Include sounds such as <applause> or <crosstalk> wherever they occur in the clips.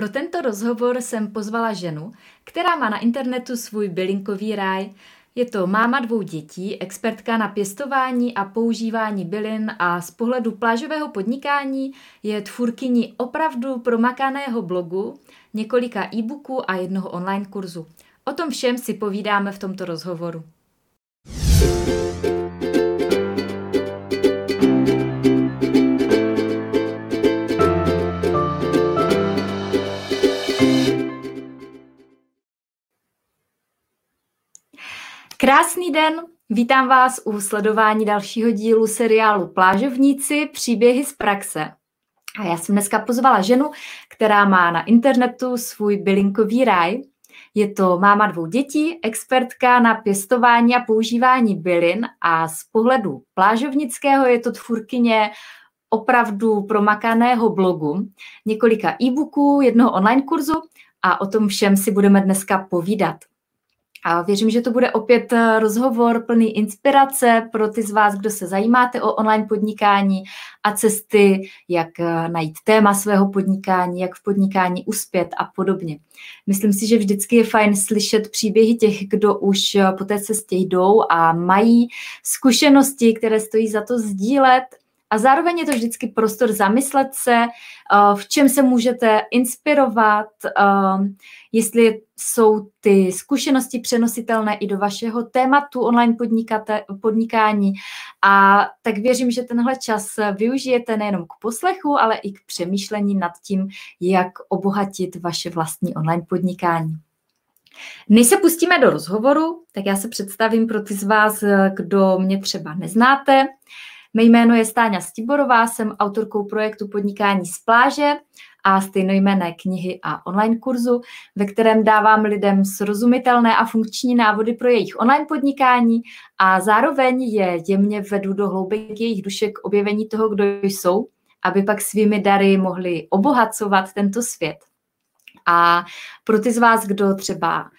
Pro tento rozhovor jsem pozvala ženu, která má na internetu svůj bylinkový ráj. Je to máma dvou dětí, expertka na pěstování a používání bylin a z pohledu plážového podnikání je tvůrkyní opravdu promakaného blogu, několika e-booků a jednoho online kurzu. O tom všem si povídáme v tomto rozhovoru. Krásný den, vítám vás u sledování dalšího dílu seriálu Plážovníci příběhy z praxe. A já jsem dneska pozvala ženu, která má na internetu svůj bylinkový ráj. Je to máma dvou dětí, expertka na pěstování a používání bylin a z pohledu plážovnického je to tvůrkyně opravdu promakaného blogu, několika e-booků, jednoho online kurzu a o tom všem si budeme dneska povídat. A věřím, že to bude opět eh, rozhovor plný inspirace pro ty z vás, kdo se zajímáte o online podnikání a cesty, jak eh, najít téma svého podnikání, jak v podnikání uspět a podobně. Myslím si, že vždycky je fajn slyšet příběhy těch, kdo už eh, po té cestě jdou a mají zkušenosti, které stojí za to sdílet a zároveň je to vždycky prostor zamyslet se, eh, v čem se můžete inspirovat, eh, jestli jsou ty zkušenosti přenositelné i do vašeho tématu online podnikání. A tak věřím, že tenhle čas využijete nejenom k poslechu, ale i k přemýšlení nad tím, jak obohatit vaše vlastní online podnikání. Než se pustíme do rozhovoru, tak já se představím pro ty z vás, kdo mě třeba neznáte. Mé jméno je Stáňa Stiborová, jsem autorkou projektu Podnikání z pláže a stejnojmené knihy a online kurzu, ve kterém dávám lidem srozumitelné a funkční návody pro jejich online podnikání a zároveň je jemně vedu do hloubek jejich duše k objevení toho, kdo jsou, aby pak svými dary mohli obohacovat tento svět. A pro ty z vás, kdo třeba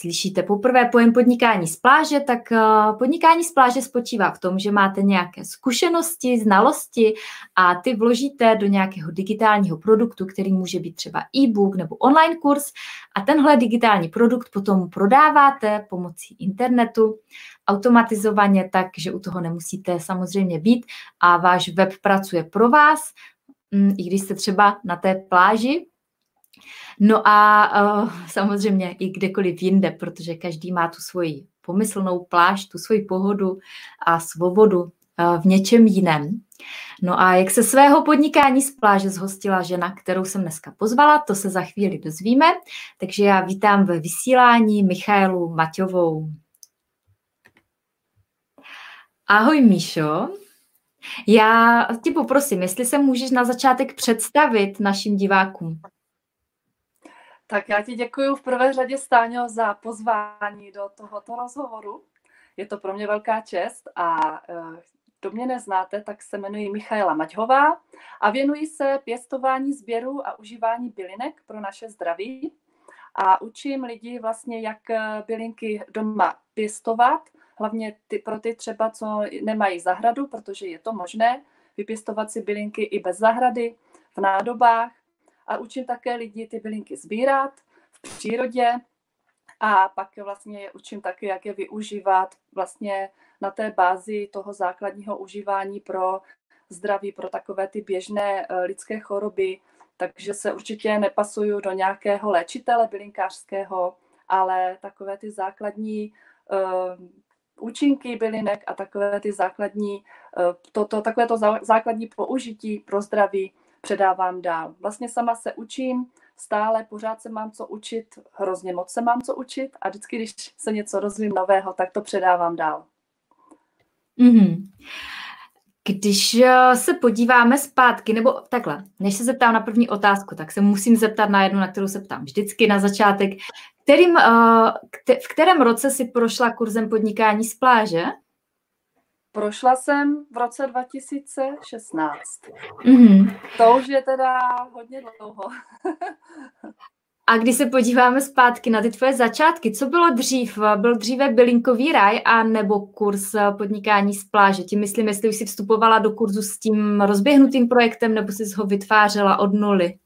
slyšíte poprvé pojem podnikání z pláže, tak eh, podnikání z pláže spočívá v tom, že máte nějaké zkušenosti, znalosti a ty vložíte do nějakého digitálního produktu, který může být třeba e-book nebo online kurz a tenhle digitální produkt potom prodáváte pomocí internetu automatizovaně tak, že u toho nemusíte samozřejmě být a váš web pracuje pro vás, mm, i když jste třeba na té pláži, No a uh, samozřejmě i kdekoliv jinde, protože každý má tu svoji pomyslnou pláž, tu svoji pohodu a svobodu uh, v něčem jiném. No a jak se svého podnikání z pláže zhostila žena, kterou jsem dneska pozvala, to se za chvíli dozvíme. Takže já vítám ve vysílání Michaelu Maťovou. Ahoj Míšo. Já tě poprosím, jestli se můžeš na začátek představit našim divákům. Tak já ti děkuji v prvé řadě, Stáňo, za pozvání do tohoto rozhovoru. Je to pro mě velká čest a eh, kdo mě neznáte, tak se jmenuji Michaela Maťhová a věnuji se pěstování sběru a užívání bylinek pro naše zdraví a učím lidi vlastně, jak eh, bylinky doma pěstovat, hlavně ty, pro ty třeba, co nemají zahradu, protože je to možné vypěstovat si bylinky i bez zahrady, v nádobách a učím také lidi ty bylinky sbírat v přírodě. A pak vlastně je učím také, jak je využívat vlastně na té bázi toho základního užívání pro zdraví, pro takové ty běžné eh, lidské choroby, takže se určitě nepasuju do nějakého léčitele bylinkářského, ale takové ty základní uh, účinky bylinek a takové ty základní, uh, to, to, takové to základní použití pro zdraví předávám dál. Vlastně sama se učím, stále pořád se mám co učit, hrozně moc se mám co učit a vždycky, když se něco rozvím nového, tak to předávám dál. Mm-hmm. Když eh, se podíváme zpátky, nebo takhle, než se zeptám na první otázku, tak se musím zeptat na jednu, na kterou se ptám vždycky na začátek. Kterým, eh, v kterém roce si prošla kurzem podnikání z pláže? Prošla jsem v roce 2016. Mm-hmm. To už je teda hodně dlouho. A když se podíváme zpátky na ty tvoje začátky, co bylo dřív? Byl dříve bylinkový raj a nebo kurz podnikání z pláže? Tím myslím, jestli už jsi vstupovala do kurzu s tím rozběhnutým projektem nebo jsi ho vytvářela od nuly?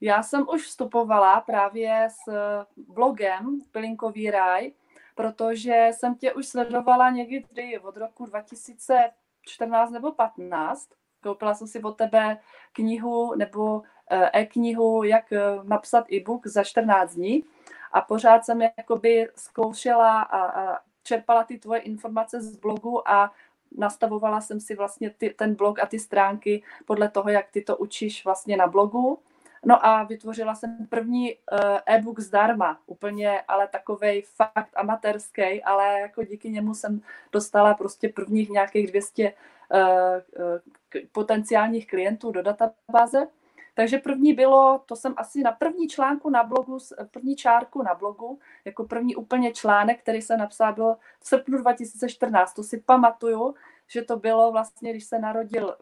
Já jsem už vstupovala právě s blogem Pilinkový ráj, protože jsem tě už sledovala někdy od roku 2014 nebo 15. Koupila jsem si od tebe knihu nebo eh, e-knihu, jak eh, napsat e-book za 14 dní a pořád jsem jakoby zkoušela a, a čerpala ty tvoje informace z blogu a nastavovala jsem si vlastně ty, ten blog a ty stránky podle toho, jak ty to učíš vlastně na blogu. No a vytvořila jsem první uh, e-book zdarma, úplně ale takovej fakt amatérský, ale jako díky němu jsem dostala prostě prvních nějakých 200 uh, uh, potenciálních klientů do databáze. Takže první bylo, to jsem asi na první článku na blogu, první čárku na blogu, jako první úplně článek, který jsem napsala, byl v srpnu 2014. To si pamatuju, že to bylo vlastně, když se narodil,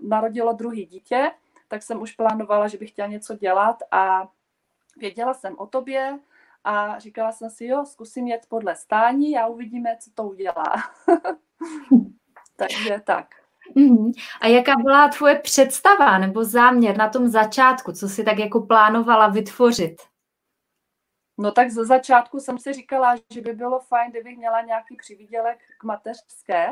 narodilo druhý dítě, tak jsem už plánovala, že bych chtěla něco dělat a věděla jsem o tobě a říkala jsem si, jo, zkusím jet podle stání a uvidíme, co to udělá. <laughs> Takže tak. Mm. A jaká byla tvoje představa nebo záměr na tom začátku, co si tak jako plánovala vytvořit? No tak ze začátku jsem si říkala, že by bylo fajn, kdybych měla nějaký přivídělek k mateřské.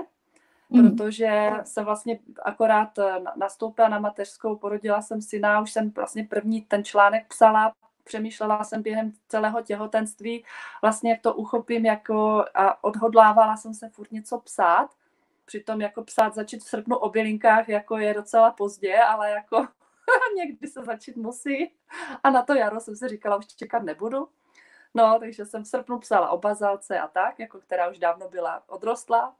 Protože jsem vlastně akorát eh, nastoupila na mateřskou, porodila jsem syna, už jsem vlastně první ten článek psala, přemýšlela jsem během celého těhotenství, vlastně jak to uchopím jako a odhodlávala jsem se furt něco psát Přitom jako psát začít v srpnu o bylinkách jako je docela pozdě, ale jako <laughs> někdy se začít musí. A na to jaro jsem si říkala, už čekat nebudu. No, takže jsem v srpnu psala o bazalce a tak, jako která už dávno byla odrostlá.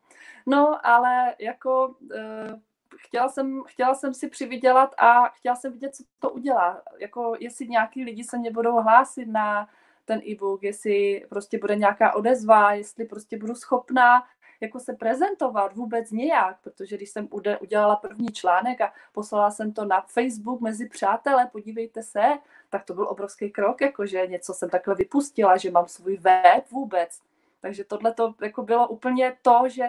No, ale jako e, chtěla, jsem, chtěla jsem si přivydělat a chtěla jsem vidět, co to udělá. Jako jestli nějaký lidi se mě budou hlásit na ten e-book, jestli prostě bude nějaká odezva, jestli prostě budu schopná jako se prezentovat vůbec nějak, protože když jsem udělala první článek a poslala jsem to na Facebook mezi přátelé, podívejte se, tak to byl obrovský krok, jakože něco jsem takhle vypustila, že mám svůj web vůbec. Takže tohle to jako bylo úplně to, že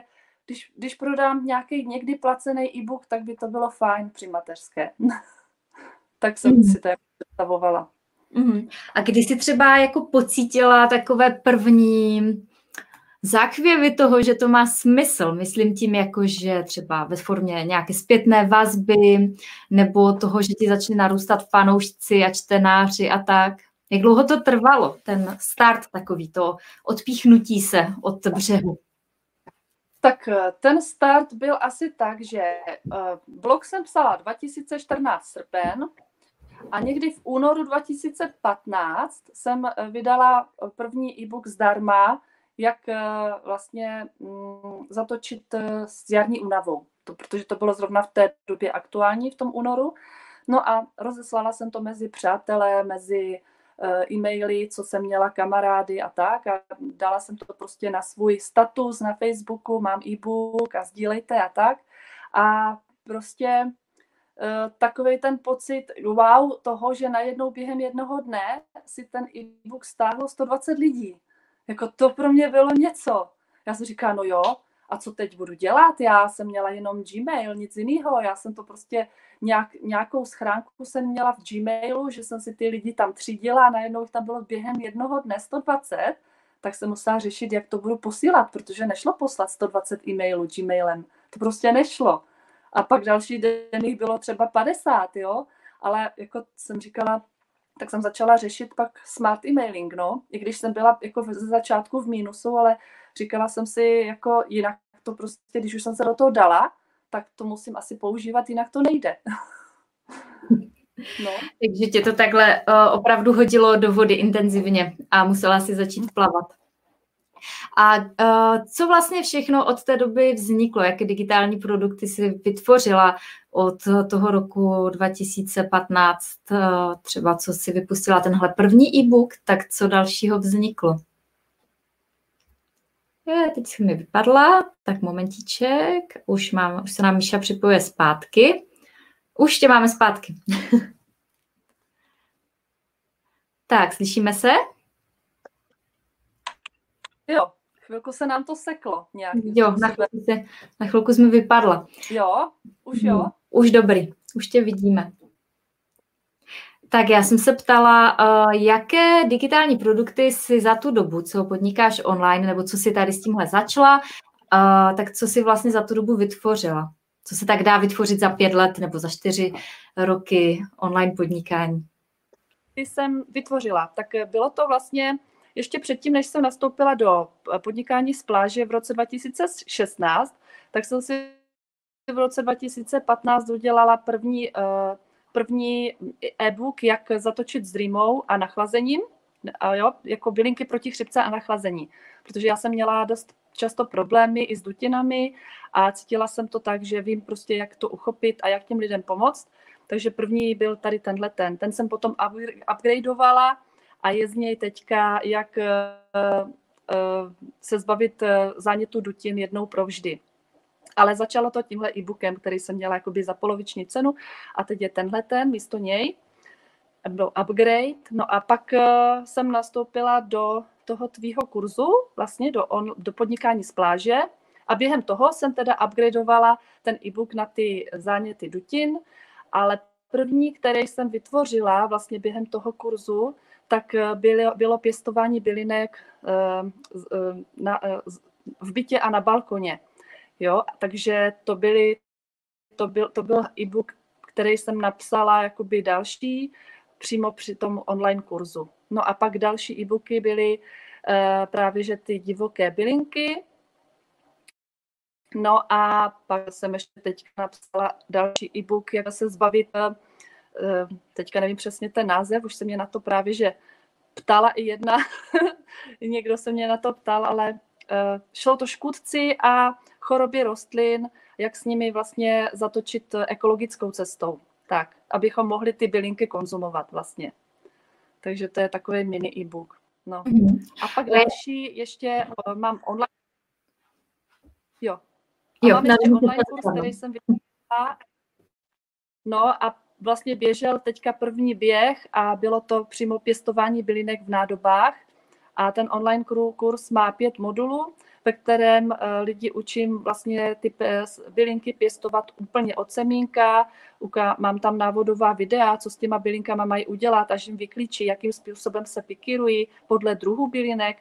když, když prodám nějaký někdy placený e-book, tak by to bylo fajn při mateřské. <laughs> tak jsem mm. si to jako představovala. Mm. A když jsi třeba jako pocítila takové první záchvěvy toho, že to má smysl. Myslím tím jako, že třeba ve formě nějaké zpětné vazby nebo toho, že ti začne narůstat fanoušci a čtenáři a tak. Jak dlouho to trvalo, ten start takový, to odpíchnutí se od břehu? Tak eh, ten start byl asi tak, že eh, blog jsem psala 2014 srpen a někdy v únoru 2015 jsem eh, vydala první e-book zdarma, jak eh, vlastně mm, zatočit eh, s jarní únavou, to, protože to bylo zrovna v té době aktuální v tom únoru. No a rozeslala jsem to mezi přátelé, mezi eh, e-maily, co jsem měla kamarády a tak a dala jsem to prostě na svůj status na Facebooku, mám e-book a sdílejte a tak. A prostě takový ten pocit wow toho, že najednou během jednoho dne si ten e-book stáhlo 120 lidí. Jako to pro mě bylo něco. Já jsem říkala, no jo, a co teď budu dělat? Já jsem měla jenom Gmail, nic jiného. Já jsem to prostě nějak, nějakou schránku jsem měla v Gmailu, že jsem si ty lidi tam třídila a najednou tam bylo během jednoho dne 120, tak jsem musela řešit, jak to budu posílat, protože nešlo poslat 120 e-mailů Gmailem. To prostě nešlo. A pak další den jich bylo třeba 50, jo. Ale jako jsem říkala, tak jsem začala řešit pak smart emailing, no. I když jsem byla jako ze začátku v mínusu, ale říkala jsem si, jako jinak to prostě, když už jsem se do toho dala, tak to musím asi používat, jinak to nejde. <laughs> no. Takže tě to takhle uh, opravdu hodilo do vody intenzivně a musela si začít plavat. A uh, co vlastně všechno od té doby vzniklo? Jaké digitální produkty si vytvořila od toho roku 2015? Uh, eh, třeba co si vypustila tenhle první e-book, tak co dalšího vzniklo? Je, teď se mi vypadla, tak momentíček, už, mám, už se nám Míša připojuje zpátky. Už tě máme zpátky. <laughs> tak, slyšíme se? Jo, chvilku se nám to seklo nějak. Jo, na chvilku, se, na chvilku jsme vypadla. Jo, už jo. Hmm, už dobrý, už tě vidíme. Tak já jsem se ptala, uh, jaké digitální produkty si za tu dobu, co podnikáš online, nebo co si tady s tímhle začala, uh, tak co si vlastně za tu dobu vytvořila? Co se tak dá vytvořit za pět let nebo za čtyři roky online podnikání? Jsem vytvořila, tak bylo to vlastně ještě předtím, než jsem nastoupila do podnikání z pláže v roce 2016, tak jsem si v roce 2015 udělala první, uh, první e-book, jak zatočit s dreamou a nachlazením, a jo, jako bylinky proti chřipce a nachlazení. Protože já jsem měla dost často problémy i s dutinami a cítila jsem to tak, že vím prostě, jak to uchopit a jak těm lidem pomoct. Takže první byl tady tenhle ten. Ten jsem potom upgradeovala a je z něj teďka, jak uh, uh, se zbavit zánětu dutin jednou provždy. Ale začalo to tímhle e-bookem, který jsem měla jakoby za poloviční cenu a teď je tenhle ten místo něj. Byl upgrade. No a pak jsem nastoupila do toho tvýho kurzu, vlastně do, on, do podnikání z pláže a během toho jsem teda upgradeovala ten e-book na ty záněty dutin, ale první, který jsem vytvořila vlastně během toho kurzu, tak bylo, bylo pěstování bylinek uh, uh, na, v bytě a na balkoně. Jo, takže to, byly, to, byl, to byl e-book, který jsem napsala jakoby další přímo při tom online kurzu. No a pak další e-booky byly právě, že ty divoké bylinky. No a pak jsem ještě teď napsala další e-book, jak se zbavit, teďka nevím přesně ten název, už se mě na to právě, že ptala i jedna, <laughs> někdo se mě na to ptal, ale uh, šlo to škůdci a choroby rostlin, jak s nimi vlastně zatočit ekologickou cestou, tak, abychom mohli ty bylinky konzumovat vlastně. Takže to je takový mini e-book. No. Mm-hmm. A pak další ještě uh, mám online. Jo. A jo, mám ještě online kurz, který jsem vytvořila. No a vlastně běžel teďka první běh a bylo to přímo pěstování bylinek v nádobách. A ten online kurz má pět modulů ve kterém eh, lidi učím vlastně ty bylinky pěstovat úplně od semínka. Mám tam návodová videa, co s těma bylinkama mají udělat, až jim vyklíčí, jakým způsobem se pikirují podle druhu bylinek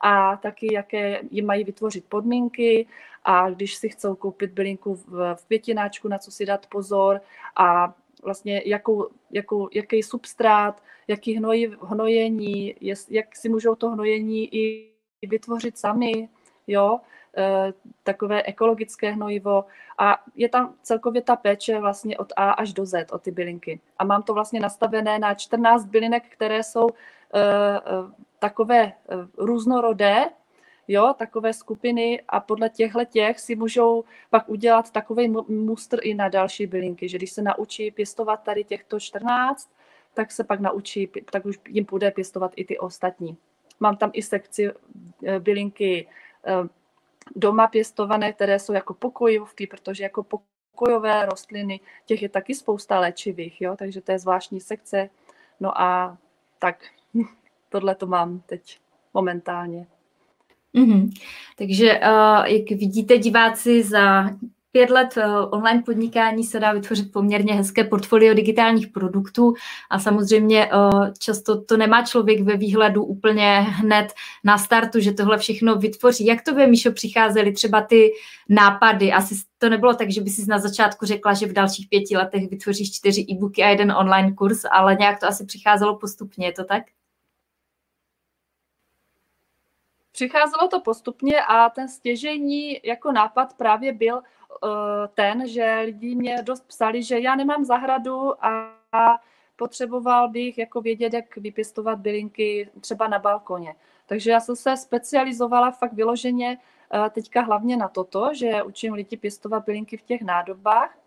a taky, jaké jim mají vytvořit podmínky a když si chcou koupit bylinku v, květináčku, na co si dát pozor a vlastně jakou, jakou, jaký substrát, jaký hnoj, hnojení, jest, jak si můžou to hnojení i vytvořit sami, jo, e, takové ekologické hnojivo a je tam celkově ta péče vlastně od A až do Z, o ty bylinky. A mám to vlastně nastavené na 14 bylinek, které jsou e, e, takové různorodé, jo, takové skupiny a podle těchto těch si můžou pak udělat takový mustr i na další bylinky, že když se naučí pěstovat tady těchto 14, tak se pak naučí, tak už jim bude pěstovat i ty ostatní. Mám tam i sekci bylinky Eh, doma pěstované, které jsou jako pokojovky, protože jako pokojové rostliny, těch je taky spousta léčivých, jo? takže to je zvláštní sekce. No a tak <laughs> tohle to mám teď momentálně. Mm-hmm. Takže uh, jak vidíte diváci, za pět let eh, online podnikání se dá vytvořit poměrně hezké portfolio digitálních produktů a samozřejmě eh, často to nemá člověk ve výhledu úplně hned na startu, že tohle všechno vytvoří. Jak to by, Míšo, přicházely třeba ty nápady? Asi to nebylo tak, že by si na začátku řekla, že v dalších pěti letech vytvoříš čtyři e-booky a jeden online kurz, ale nějak to asi přicházelo postupně, je to tak? Přicházelo to postupně a ten stěžení jako nápad právě byl Eh, ten, že lidi mě dost psali, že já nemám zahradu a potřeboval bych jako vědět, jak vypěstovat bylinky třeba na balkoně. Takže já jsem se specializovala fakt vyloženě eh, teďka hlavně na toto, že učím lidi pěstovat bylinky v těch nádobách,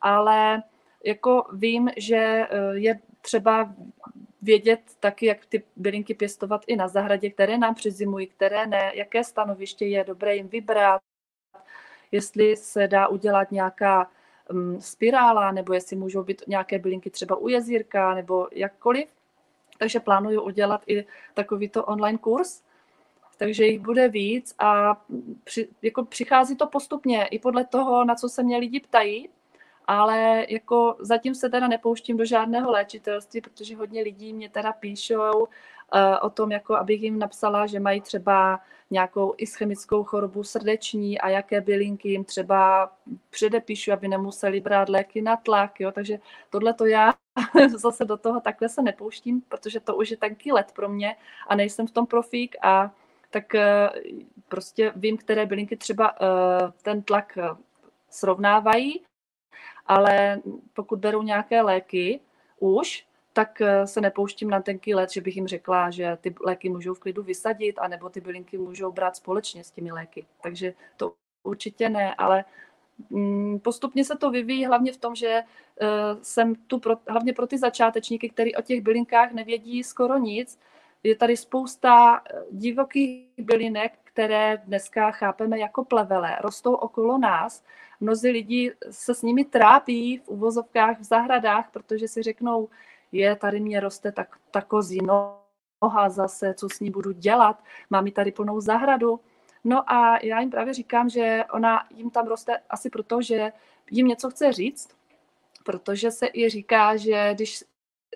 ale jako vím, že eh, je třeba vědět taky, jak ty bylinky pěstovat i na zahradě, které nám přizimují, které ne, jaké stanoviště je dobré jim vybrat, jestli se dá udělat nějaká um, spirála, nebo jestli můžou být nějaké bylinky třeba u jezírka, nebo jakkoliv. Takže plánuju udělat i takovýto online kurz, takže jich bude víc a při, jako přichází to postupně i podle toho, na co se mě lidi ptají. Ale jako zatím se teda nepouštím do žádného léčitelství, protože hodně lidí mě teda píšou uh, o tom, jako abych jim napsala, že mají třeba nějakou ischemickou chorobu srdeční a jaké bylinky jim třeba předepíšu, aby nemuseli brát léky na tlak, jo, takže tohle to já <laughs> zase do toho takhle se nepouštím, protože to už je taky let pro mě a nejsem v tom profík a tak eh, prostě vím, které bylinky třeba eh, ten tlak eh, srovnávají, ale pokud berou nějaké léky už, tak se nepouštím na tenký let, že bych jim řekla, že ty léky můžou v klidu vysadit, anebo ty bylinky můžou brát společně s těmi léky. Takže to určitě ne, ale mm, postupně se to vyvíjí hlavně v tom, že jsem tu pro, hlavně pro ty začátečníky, kteří o těch bylinkách nevědí skoro nic, je tady spousta divokých bylinek, které dneska chápeme jako plevele, rostou okolo nás. Mnozí lidi se s nimi trápí v uvozovkách v zahradách, protože si řeknou, je, tady mě roste tak, tak kozí noha zase, co s ní budu dělat, mám ji tady plnou zahradu. No a já jim právě říkám, že ona jim tam roste asi proto, že jim něco chce říct, protože se i říká, že když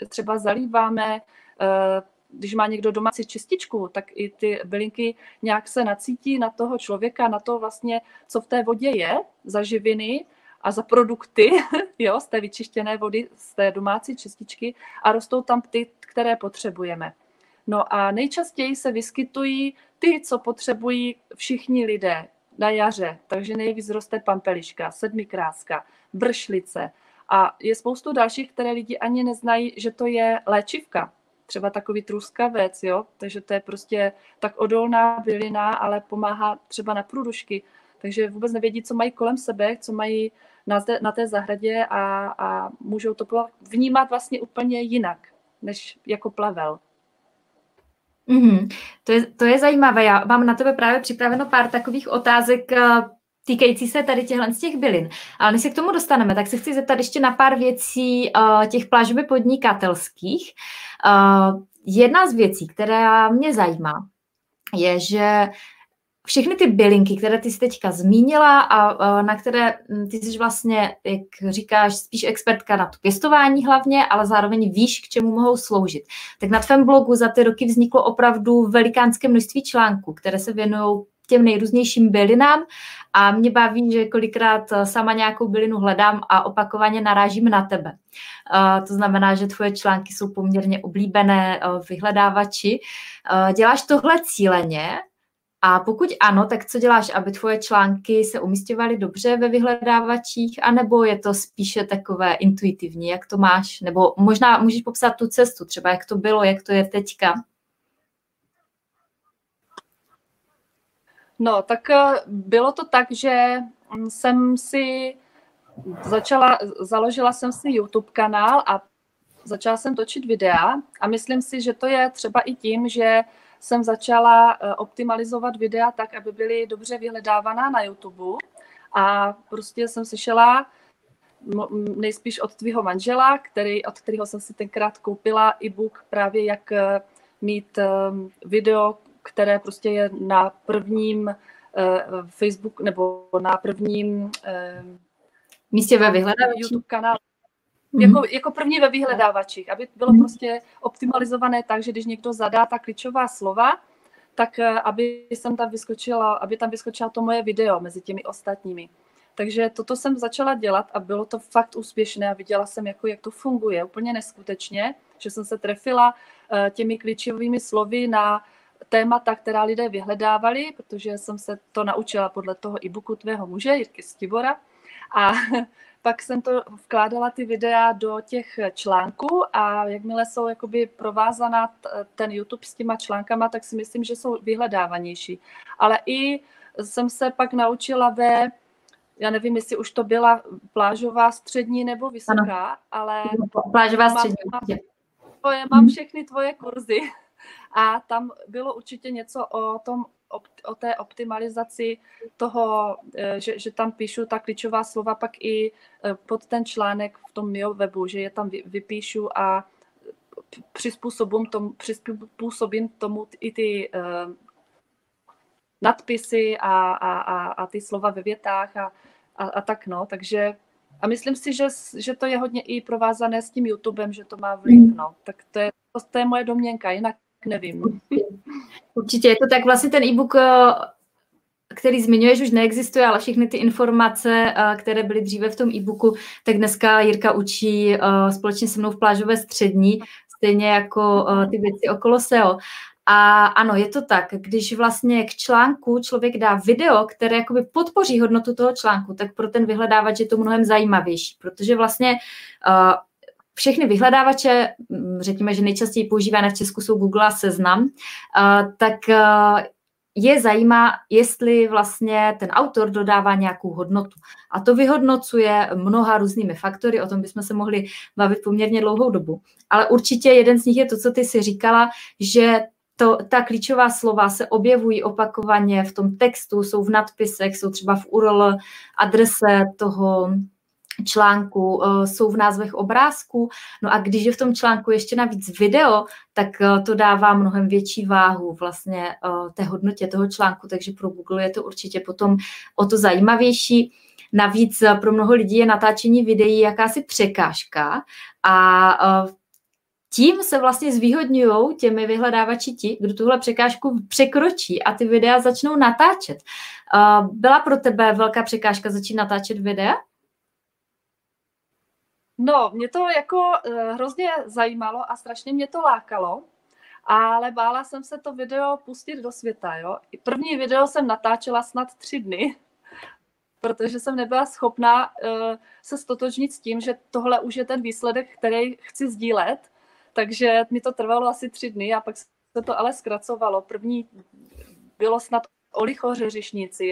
třeba zalíváme uh, když má někdo domácí čističku, tak i ty bylinky nějak se nacítí na toho člověka, na to vlastně, co v té vodě je, za živiny a za produkty <laughs> jo, z té vyčištěné vody, z té domácí čističky a rostou tam ty, které potřebujeme. No a nejčastěji se vyskytují ty, co potřebují všichni lidé na jaře, takže nejvíc roste pampeliška, sedmikráska, bršlice a je spoustu dalších, které lidi ani neznají, že to je léčivka, třeba takový truskavec, jo, takže to je prostě tak odolná bylina, ale pomáhá třeba na průdušky, takže vůbec nevědí, co mají kolem sebe, co mají na, zde, na té zahradě a, a můžou to vnímat vlastně úplně jinak, než jako plavel. Mm-hmm. To, je, to je zajímavé. Já mám na tebe právě připraveno pár takových otázek eh, týkající se tady těchhle z těch bylin. Ale než se k tomu dostaneme, tak se chci zeptat ještě na pár věcí uh, těch plážově podnikatelských. Uh, jedna z věcí, která mě zajímá, je, že všechny ty bylinky, které ty jsi teďka zmínila a uh, na které hm, ty jsi vlastně, jak říkáš, spíš expertka na to pěstování hlavně, ale zároveň víš, k čemu mohou sloužit. Tak na tvém blogu za ty roky vzniklo opravdu velikánské množství článků, které se věnují těm nejrůznějším bylinám a mě baví, že kolikrát eh, sama nějakou bylinu hledám a opakovaně narážím na tebe. Uh, to znamená, že tvoje články jsou poměrně oblíbené uh, vyhledávači. Děláš tohle cíleně a pokud ano, tak co děláš, aby tvoje články se umístěvaly dobře ve vyhledávačích, anebo je to spíše takové intuitivní, jak to máš? Nebo možná můžeš popsat tu cestu, třeba jak to bylo, jak to je teďka? No, tak eh, bylo to tak, že jsem si začala, založila jsem si YouTube kanál a začala jsem točit videa. A myslím si, že to je třeba i tím, že jsem začala eh, optimalizovat videa tak, aby byly dobře vyhledávaná na YouTube. A prostě jsem slyšela nejspíš od tvého manžela, který, od kterého jsem si tenkrát koupila e-book právě jak eh, mít video které prostě je na prvním uh, Facebook nebo na prvním uh, místě ve vyhledávači. YouTube kanál. Mm-hmm. Jako, jako první ve vyhledávačích, aby bylo mm-hmm. prostě optimalizované tak, že když někdo zadá ta klíčová slova, tak eh, aby, jsem tam vyskočila, aby tam vyskočila to moje video mezi těmi ostatními. Takže toto jsem začala dělat a bylo to fakt úspěšné a viděla jsem, jako, jak to funguje úplně neskutečně, že jsem se trefila těmi klíčovými slovy na témata, která lidé vyhledávali, protože jsem se to naučila podle toho e-booku tvého muže, Jirky Stibora. A <laughs> pak jsem to vkládala ty videa do těch článků a jakmile jsou jakoby provázaná ten YouTube s těma článkama, tak si myslím, že jsou vyhledávanější. Ale i jsem se pak naučila ve, já nevím, jestli už to byla plážová střední nebo vysoká, ano. ale... Plážová střední. Mám, tvoje, mám všechny tvoje kurzy <laughs> a tam bylo určitě něco o tom, o té optimalizaci toho, e, že, že tam píšu ta klíčová slova pak i e, pod ten článek v tom mio webu, že je tam vypíšu a přizpůsobím tomu, přizpůsobím tomu i ty uh, nadpisy a, a, a, a ty slova ve větách a, a, a tak no, takže a myslím si, že, že to je hodně i provázané s tím YouTubem, že to má vliv, no. Tak to je, to je moje domněnka, jinak nevím. Určitě je to tak, vlastně ten e-book, eh, který zmiňuješ, už neexistuje, ale všechny ty informace, eh, které byly dříve v tom e-booku, tak dneska Jirka učí eh, společně se mnou v plážové střední, stejně jako ty věci okolo SEO. A ano, je to tak, když vlastně k článku člověk dá video, které jakoby podpoří hodnotu toho článku, tak pro ten vyhledávač je to mnohem zajímavější, protože vlastně uh, všechny vyhledávače, mm, řekněme, že nejčastěji používané v Česku jsou Google a Seznam, tak je zajímá, jestli vlastně ten autor dodává nějakou hodnotu. A to vyhodnocuje mnoha různými faktory, o tom bychom se mohli bavit poměrně dlouhou dobu. Ale určitě jeden z nich je to, co ty si říkala, že to, ta klíčová slova se objevují opakovaně v tom textu, jsou v nadpisech, jsou třeba v URL adrese toho článku, eh, jsou v názvech obrázků. No a když je v tom článku ještě navíc video, tak eh, to dává mnohem větší váhu vlastně eh, té hodnotě toho článku, takže pro Google je to určitě potom o to zajímavější. Navíc pro mnoho lidí je natáčení videí jakási překážka a tím se vlastně zvýhodňují těmi vyhledávači ti, kdo tuhle překážku překročí a ty videa začnou natáčet. Byla pro tebe velká překážka začít natáčet videa? No, mě to jako uh, hrozně zajímalo a strašně mě to lákalo, ale bála jsem se to video pustit do světa, jo. První video jsem natáčela snad tři dny, <laughs> protože jsem nebyla schopná uh, se stotožnit s tím, že tohle už je ten výsledek, který chci sdílet, takže mi to trvalo asi tři dny a pak se to ale zkracovalo. První bylo snad o lichoře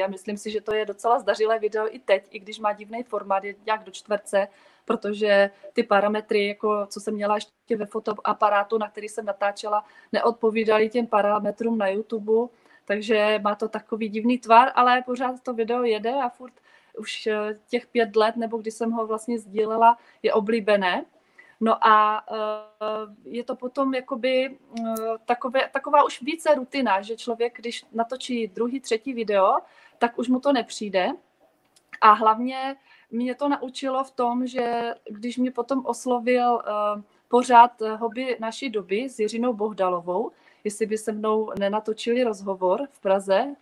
a myslím si, že to je docela zdařilé video i teď, i když má divný formát, je nějak do čtverce, protože ty parametry, jako co jsem měla ještě ve fotoaparátu, na který jsem natáčela, neodpovídaly těm parametrům na YouTube, takže má to takový divný tvar, ale pořád to video jede a furt už eh, těch pět let, nebo když jsem ho vlastně sdílela, je oblíbené. No a uh, je to potom jakoby uh, takové, taková už více rutina, že člověk, když natočí druhý, třetí video, tak už mu to nepřijde. A hlavně mě to naučilo v tom, že když mě potom oslovil uh, pořád hobby naší doby s Jiřinou Bohdalovou, jestli by se mnou nenatočili rozhovor v Praze,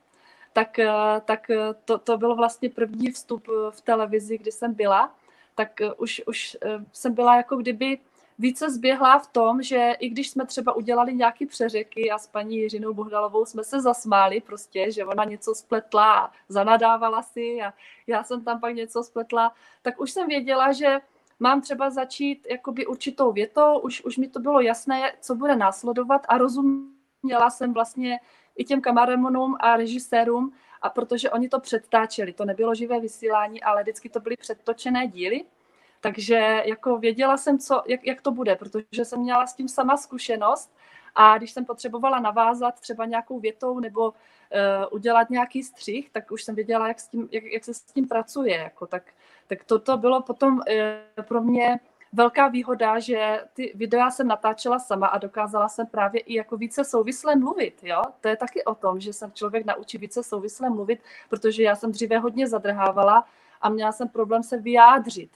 tak, tak to, to byl vlastně první vstup v televizi, kdy jsem byla. Tak eh, už, už eh, jsem byla jako kdyby více zběhla v tom, že i když jsme třeba udělali nějaký přeřeky a s paní Jiřinou Bohdalovou jsme se zasmáli prostě, že ona něco spletla a zanadávala si a já jsem tam pak něco spletla, tak už jsem věděla, že mám třeba začít jakoby určitou větou, už, už mi to bylo jasné, co bude následovat a rozuměla jsem vlastně i těm kameramonům a režisérům, a protože oni to předtáčeli, to nebylo živé vysílání, ale vždycky to byly předtočené díly, takže jako věděla jsem, co, jak, jak to bude, protože jsem měla s tím sama zkušenost a když jsem potřebovala navázat třeba nějakou větou nebo uh, udělat nějaký střih, tak už jsem věděla, jak, s tím, jak, jak se s tím pracuje. Jako, tak, tak toto bylo potom uh, pro mě velká výhoda, že ty videa jsem natáčela sama a dokázala jsem právě i jako více souvisle mluvit. Jo? To je taky o tom, že jsem člověk naučí více souvisle mluvit, protože já jsem dříve hodně zadrhávala a měla jsem problém se vyjádřit,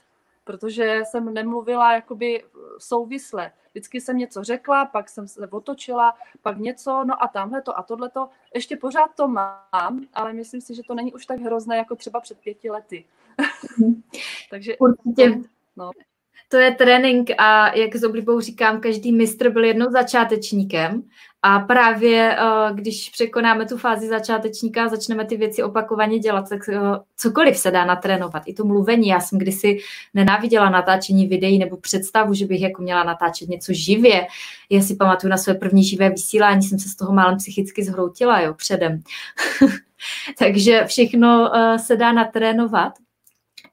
protože jsem nemluvila jakoby souvisle. Vždycky jsem něco řekla, pak jsem se otočila, pak něco, no a tamhle to a tohle to. Ještě pořád to mám, ale myslím si, že to není už tak hrozné, jako třeba před pěti lety. <laughs> Takže Určitě. No to je trénink a jak s oblibou říkám, každý mistr byl jednou začátečníkem a právě eh, když překonáme tu fázi začátečníka a začneme ty věci opakovaně dělat, tak eh, cokoliv se dá natrénovat. I to mluvení. Já jsem kdysi nenáviděla natáčení videí nebo představu, že bych jako měla natáčet něco živě. Já si pamatuju na své první živé vysílání, jsem se z toho málem psychicky zhroutila, jo, předem. <laughs> Takže všechno eh, se dá natrénovat.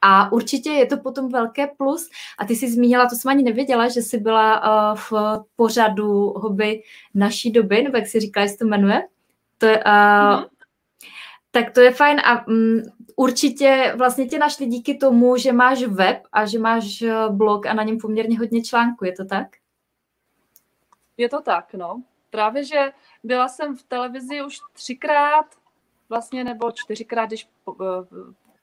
A určitě je to potom velké plus. A ty jsi zmínila, to jsem ani nevěděla, že jsi byla uh, v pořadu hobby naší doby, nebo jak jsi říkala, jak se to jmenuje. To je, uh, mm-hmm. Tak to je fajn a um, určitě vlastně tě našli díky tomu, že máš web a že máš eh, blog a na něm poměrně hodně článků, je to tak? Je to tak, no. Právě, že byla jsem v televizi už třikrát, vlastně nebo čtyřikrát, když,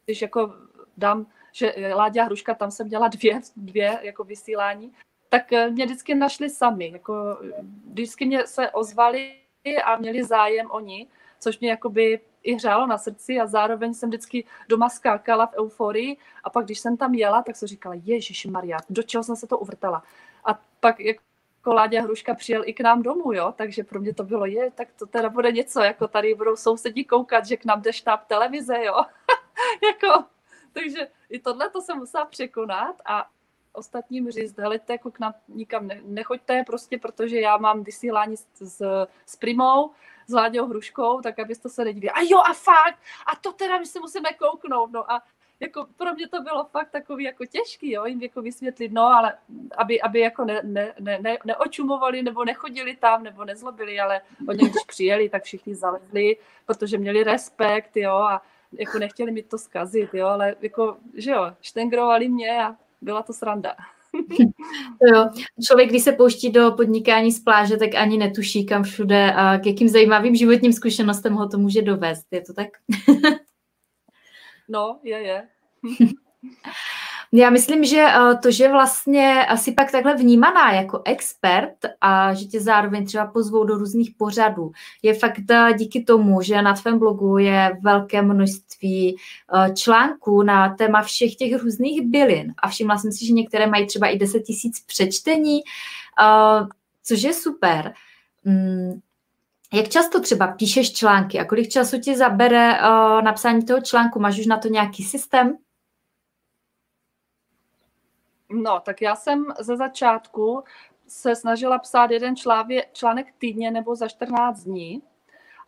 když jako dám že Láďa Hruška, tam jsem dělala dvě, dvě jako vysílání, tak mě vždycky našli sami. Jako, vždycky mě se ozvali a měli zájem oni, což mě jakoby i hřálo na srdci a zároveň jsem vždycky doma skákala v euforii a pak, když jsem tam jela, tak jsem říkala, Ježíš Maria, do čeho jsem se to uvrtala. A pak jako Láďa Hruška přijel i k nám domů, jo, takže pro mě to bylo, je, tak to teda bude něco, jako tady budou sousedí koukat, že k nám jde štáb televize, jo, <laughs> jako, <laughs> takže i tohle to jsem musela překonat a ostatním říct, helejte, jako k nám nikam ne, nechoďte, prostě protože já mám vysílání s, s, s Primou, s Láďou Hruškou, tak abyste se nedívali. A jo, a fakt, a to teda my si musíme kouknout, no a jako pro mě to bylo fakt takový jako těžký, jo, jim jako vysvětlit, no, ale aby, aby jako ne, ne, ne, ne, neočumovali nebo nechodili tam, nebo nezlobili, ale oni když přijeli, tak všichni zalezli, protože měli respekt, jo, a jako nechtěli mi to zkazit, jo, ale jako, že jo, štengrovali mě a byla to sranda. <laughs> jo. Člověk, když se pouští do podnikání z pláže, tak ani netuší, kam všude a k jakým zajímavým životním zkušenostem ho to může dovést. Je to tak? <laughs> no, je, je. <laughs> Já myslím, že eh, to, že vlastně asi pak takhle vnímaná jako expert a že tě zároveň třeba pozvou do různých pořadů, je fakt eh, díky tomu, že na tvém blogu je velké množství eh, článků na téma všech těch různých bylin a všimla jsem si, že některé mají třeba i 10 tisíc přečtení, což je super. Mm, jak často třeba píšeš články a kolik času ti zabere napsání toho článku? Máš už na to nějaký systém? No, tak já jsem ze začátku se snažila psát jeden člávě, článek týdně nebo za 14 dní.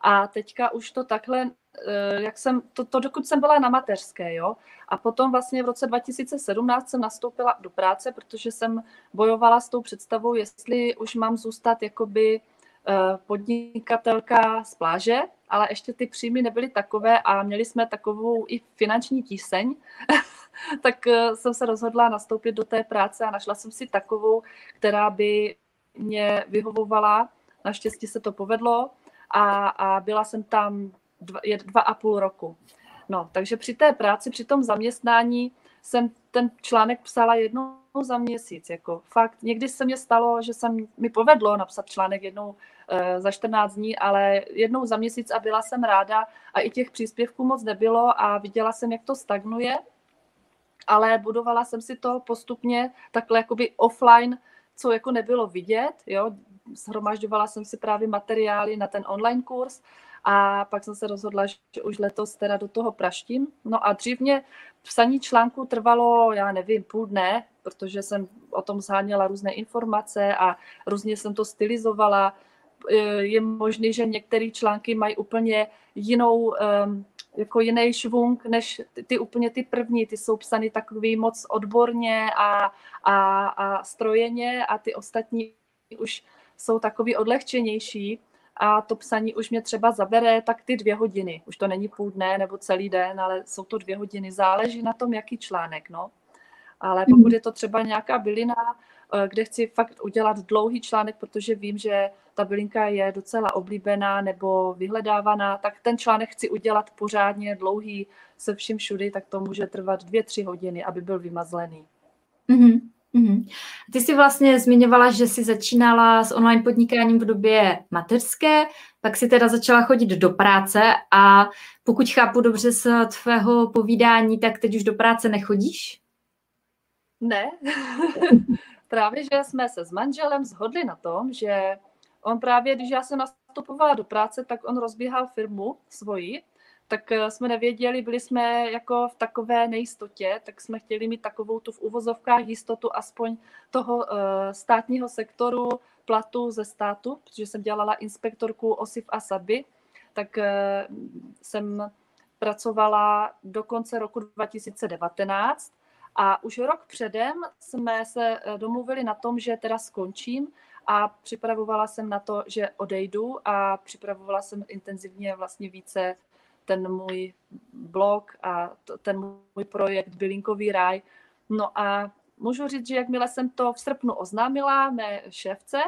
A teďka už to takhle, eh, jak jsem, to, to dokud jsem byla na mateřské, jo. A potom vlastně v roce 2017 jsem nastoupila do práce, protože jsem bojovala s tou představou, jestli už mám zůstat jakoby eh, podnikatelka z pláže, ale ještě ty příjmy nebyly takové a měli jsme takovou i finanční tíseň, <laughs> <laughs> tak eh, jsem se rozhodla nastoupit do té práce a našla jsem si takovou, která by mě vyhovovala. Naštěstí se to povedlo a, a byla jsem tam dva, dva a půl roku. No, takže při té práci, při tom zaměstnání jsem ten článek psala jednou za měsíc. Jako fakt, někdy se mě stalo, že jsem mi povedlo napsat článek jednou e, za 14 dní, ale jednou za měsíc a byla jsem ráda a i těch příspěvků moc nebylo a viděla jsem, jak to stagnuje ale budovala jsem si to postupně takhle jakoby offline, co jako nebylo vidět, jo, shromažďovala jsem si právě materiály na ten online kurz a pak jsem se rozhodla, že už letos teda do toho praštím. No a dřív mě psaní článku trvalo, já nevím, půl dne, protože jsem o tom zháněla různé informace a různě jsem to stylizovala. Je možné, že některé články mají úplně jinou um, jako jiný švung než ty, ty úplně ty první, ty jsou psány takový moc odborně a, a, a strojeně a ty ostatní už jsou takový odlehčenější a to psaní už mě třeba zabere tak ty dvě hodiny. Už to není půl dne nebo celý den, ale jsou to dvě hodiny. Záleží na tom, jaký článek, no. Ale pokud mhm. je to třeba nějaká bylina, kde chci fakt udělat dlouhý článek, protože vím, že ta bylinka je docela oblíbená nebo vyhledávaná, tak ten článek chci udělat pořádně dlouhý se vším všudy, tak to může trvat dvě, tři hodiny, aby byl vymazlený. Mm-hmm. Mm-hmm. Ty jsi vlastně zmiňovala, že jsi začínala s online podnikáním v době mateřské, pak si teda začala chodit do práce a pokud chápu dobře z tvého povídání, tak teď už do práce nechodíš? Ne, <laughs> právě, že jsme se s manželem zhodli na tom, že on právě, když já jsem nastupovala do práce, tak on rozbíhal firmu svoji, tak eh, jsme nevěděli, byli jsme jako v takové nejistotě, tak jsme chtěli mít takovou tu v uvozovkách jistotu aspoň toho uh, státního sektoru platu ze státu, protože jsem dělala inspektorku OSIF a SABY, tak uh, jsem pracovala do konce roku 2019 a už rok předem jsme se domluvili na tom, že teda skončím a připravovala jsem na to, že odejdu a připravovala jsem intenzivně vlastně více ten můj blog a ten můj projekt Bylinkový ráj. No a můžu říct, že jakmile jsem to v srpnu oznámila mé šéfce,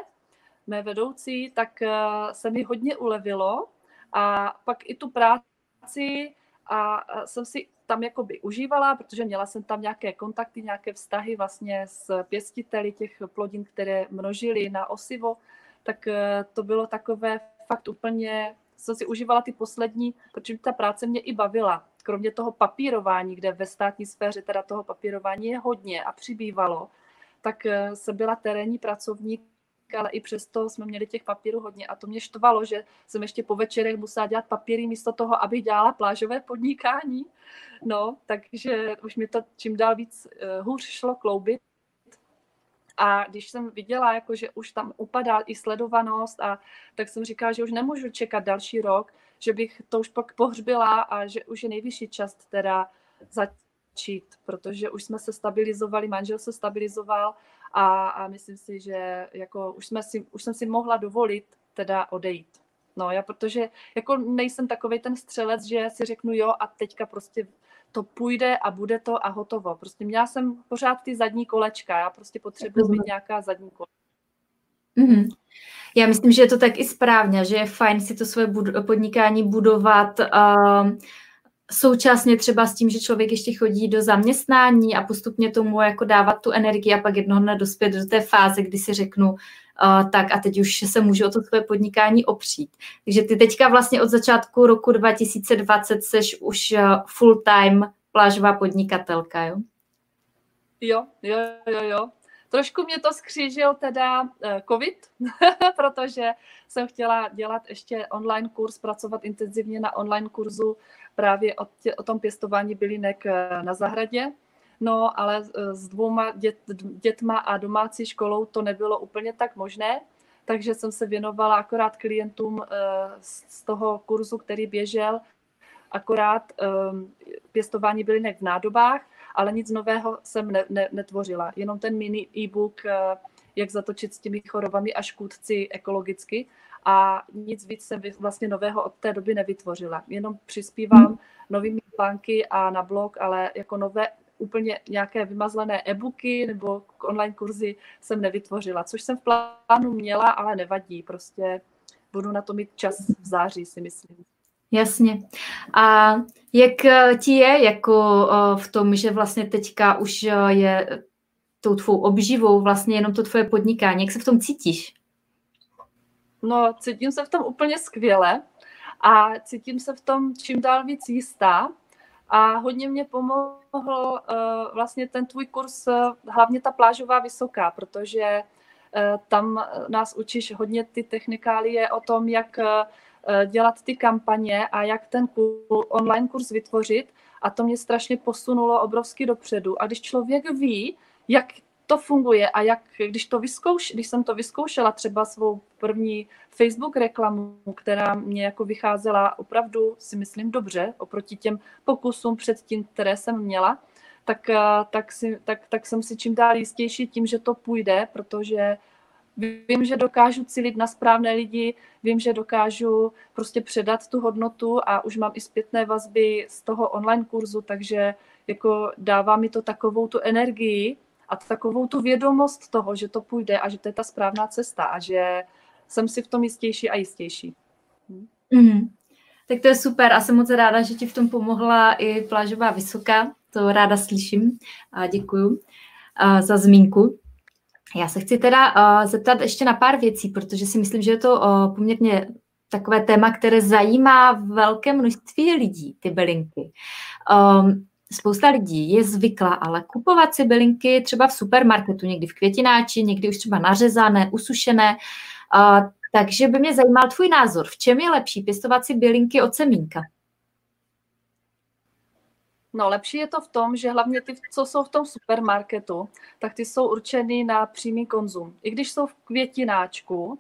mé vedoucí, tak eh, se mi hodně ulevilo a pak i tu práci a jsem si tam jakoby užívala, protože měla jsem tam nějaké kontakty, nějaké vztahy vlastně s pěstiteli těch plodin, které množily na osivo, tak eh, to bylo takové fakt úplně, jsem si užívala ty poslední, protože ta práce mě i bavila. Kromě toho papírování, kde ve státní sféře teda toho papírování je hodně a přibývalo, tak eh, se byla terénní pracovník ale i přesto jsme měli těch papírů hodně a to mě štvalo, že jsem ještě po večerech musela dělat papíry místo toho, abych dělala plážové podnikání. No, takže už mi to čím dál víc uh, hůř šlo kloubit. A když jsem viděla, jako, že už tam upadá i sledovanost, a tak jsem říkala, že už nemůžu čekat další rok, že bych to už pak pohřbila a že už je nejvyšší čas teda začít, protože už jsme se stabilizovali, manžel se stabilizoval a, a myslím si, že jako už, jsme si, už jsem si mohla dovolit teda odejít. No, já protože jako nejsem takový ten střelec, že si řeknu jo a teďka prostě to půjde a bude to a hotovo. Prostě měla jsem pořád ty zadní kolečka, já prostě potřebuji mít nějaká zadní kolečka. Mm-hmm. Já myslím, že je to tak i správně, že je fajn si to své bud- podnikání budovat uh, současně třeba s tím, že člověk ještě chodí do zaměstnání a postupně tomu jako dávat tu energii a pak jednoho dne dospět do té fáze, kdy si řeknu, uh, tak a teď už se můžu o to své podnikání opřít. Takže ty teďka vlastně od začátku roku 2020 seš už uh, full-time plážová podnikatelka, jo? Jo, jo, jo, jo. Trošku mě to skřížil teda uh, covid, <laughs> protože jsem chtěla dělat ještě online kurz, pracovat intenzivně na online kurzu. Právě o, tě, o tom pěstování bylinek eh, na zahradě. No, ale eh, s dvouma dět, dětma a domácí školou to nebylo úplně tak možné, takže jsem se věnovala akorát klientům eh, z toho kurzu, který běžel, akorát pěstování bylinek v nádobách, ale nic nového jsem ne, ne, netvořila. Jenom ten mini e-book, jak zatočit s těmi chorobami a škůdci ekologicky a nic víc jsem vlastně nového od té doby nevytvořila. Jenom přispívám novými plánky a na blog, ale jako nové úplně nějaké vymazlené e-booky nebo online kurzy jsem nevytvořila, což jsem v plánu měla, ale nevadí, prostě budu na to mít čas v září, si myslím. Jasně. A jak ti je jako v tom, že vlastně teďka už je tou tvou obživou vlastně jenom to tvoje podnikání, jak se v tom cítíš? No, cítím se v tom úplně skvěle a cítím se v tom čím dál víc jistá. A hodně mě pomohl vlastně ten tvůj kurz, hlavně ta plážová vysoká, protože tam nás učíš hodně ty technikálie o tom, jak dělat ty kampaně a jak ten online kurz vytvořit. A to mě strašně posunulo obrovsky dopředu. A když člověk ví, jak to funguje a jak, když, to vyzkouš, když jsem to vyzkoušela, třeba svou první Facebook reklamu, která mě jako vycházela opravdu, si myslím, dobře, oproti těm pokusům předtím, které jsem měla, tak, eh, tak, si, tak, tak jsem si čím dál jistější tím, že to půjde, protože vím, že dokážu cílit na správné lidi, vím, že dokážu prostě předat tu hodnotu a už mám i zpětné vazby z toho online kurzu, takže jako dává mi to takovou tu energii, a takovou tu vědomost toho, že to půjde a že to je ta správná cesta a že jsem si v tom jistější a jistější. Mm. Tak to je super a jsem moc ráda, že ti v tom pomohla i plážová vysoká. To ráda slyším a děkuju za zmínku. Já se chci teda uh, zeptat ještě na pár věcí, protože si myslím, že je to uh, poměrně takové téma, které zajímá velké množství lidí, ty bylinky. Um, spousta lidí je zvyklá ale kupovat si bylinky třeba v supermarketu, někdy v květináči, někdy už třeba nařezané, usušené. A, takže by mě zajímal tvůj názor. V čem je lepší pěstovat si bylinky od semínka? No, lepší je to v tom, že hlavně ty, co jsou v tom supermarketu, tak ty jsou určeny na přímý konzum. I když jsou v květináčku,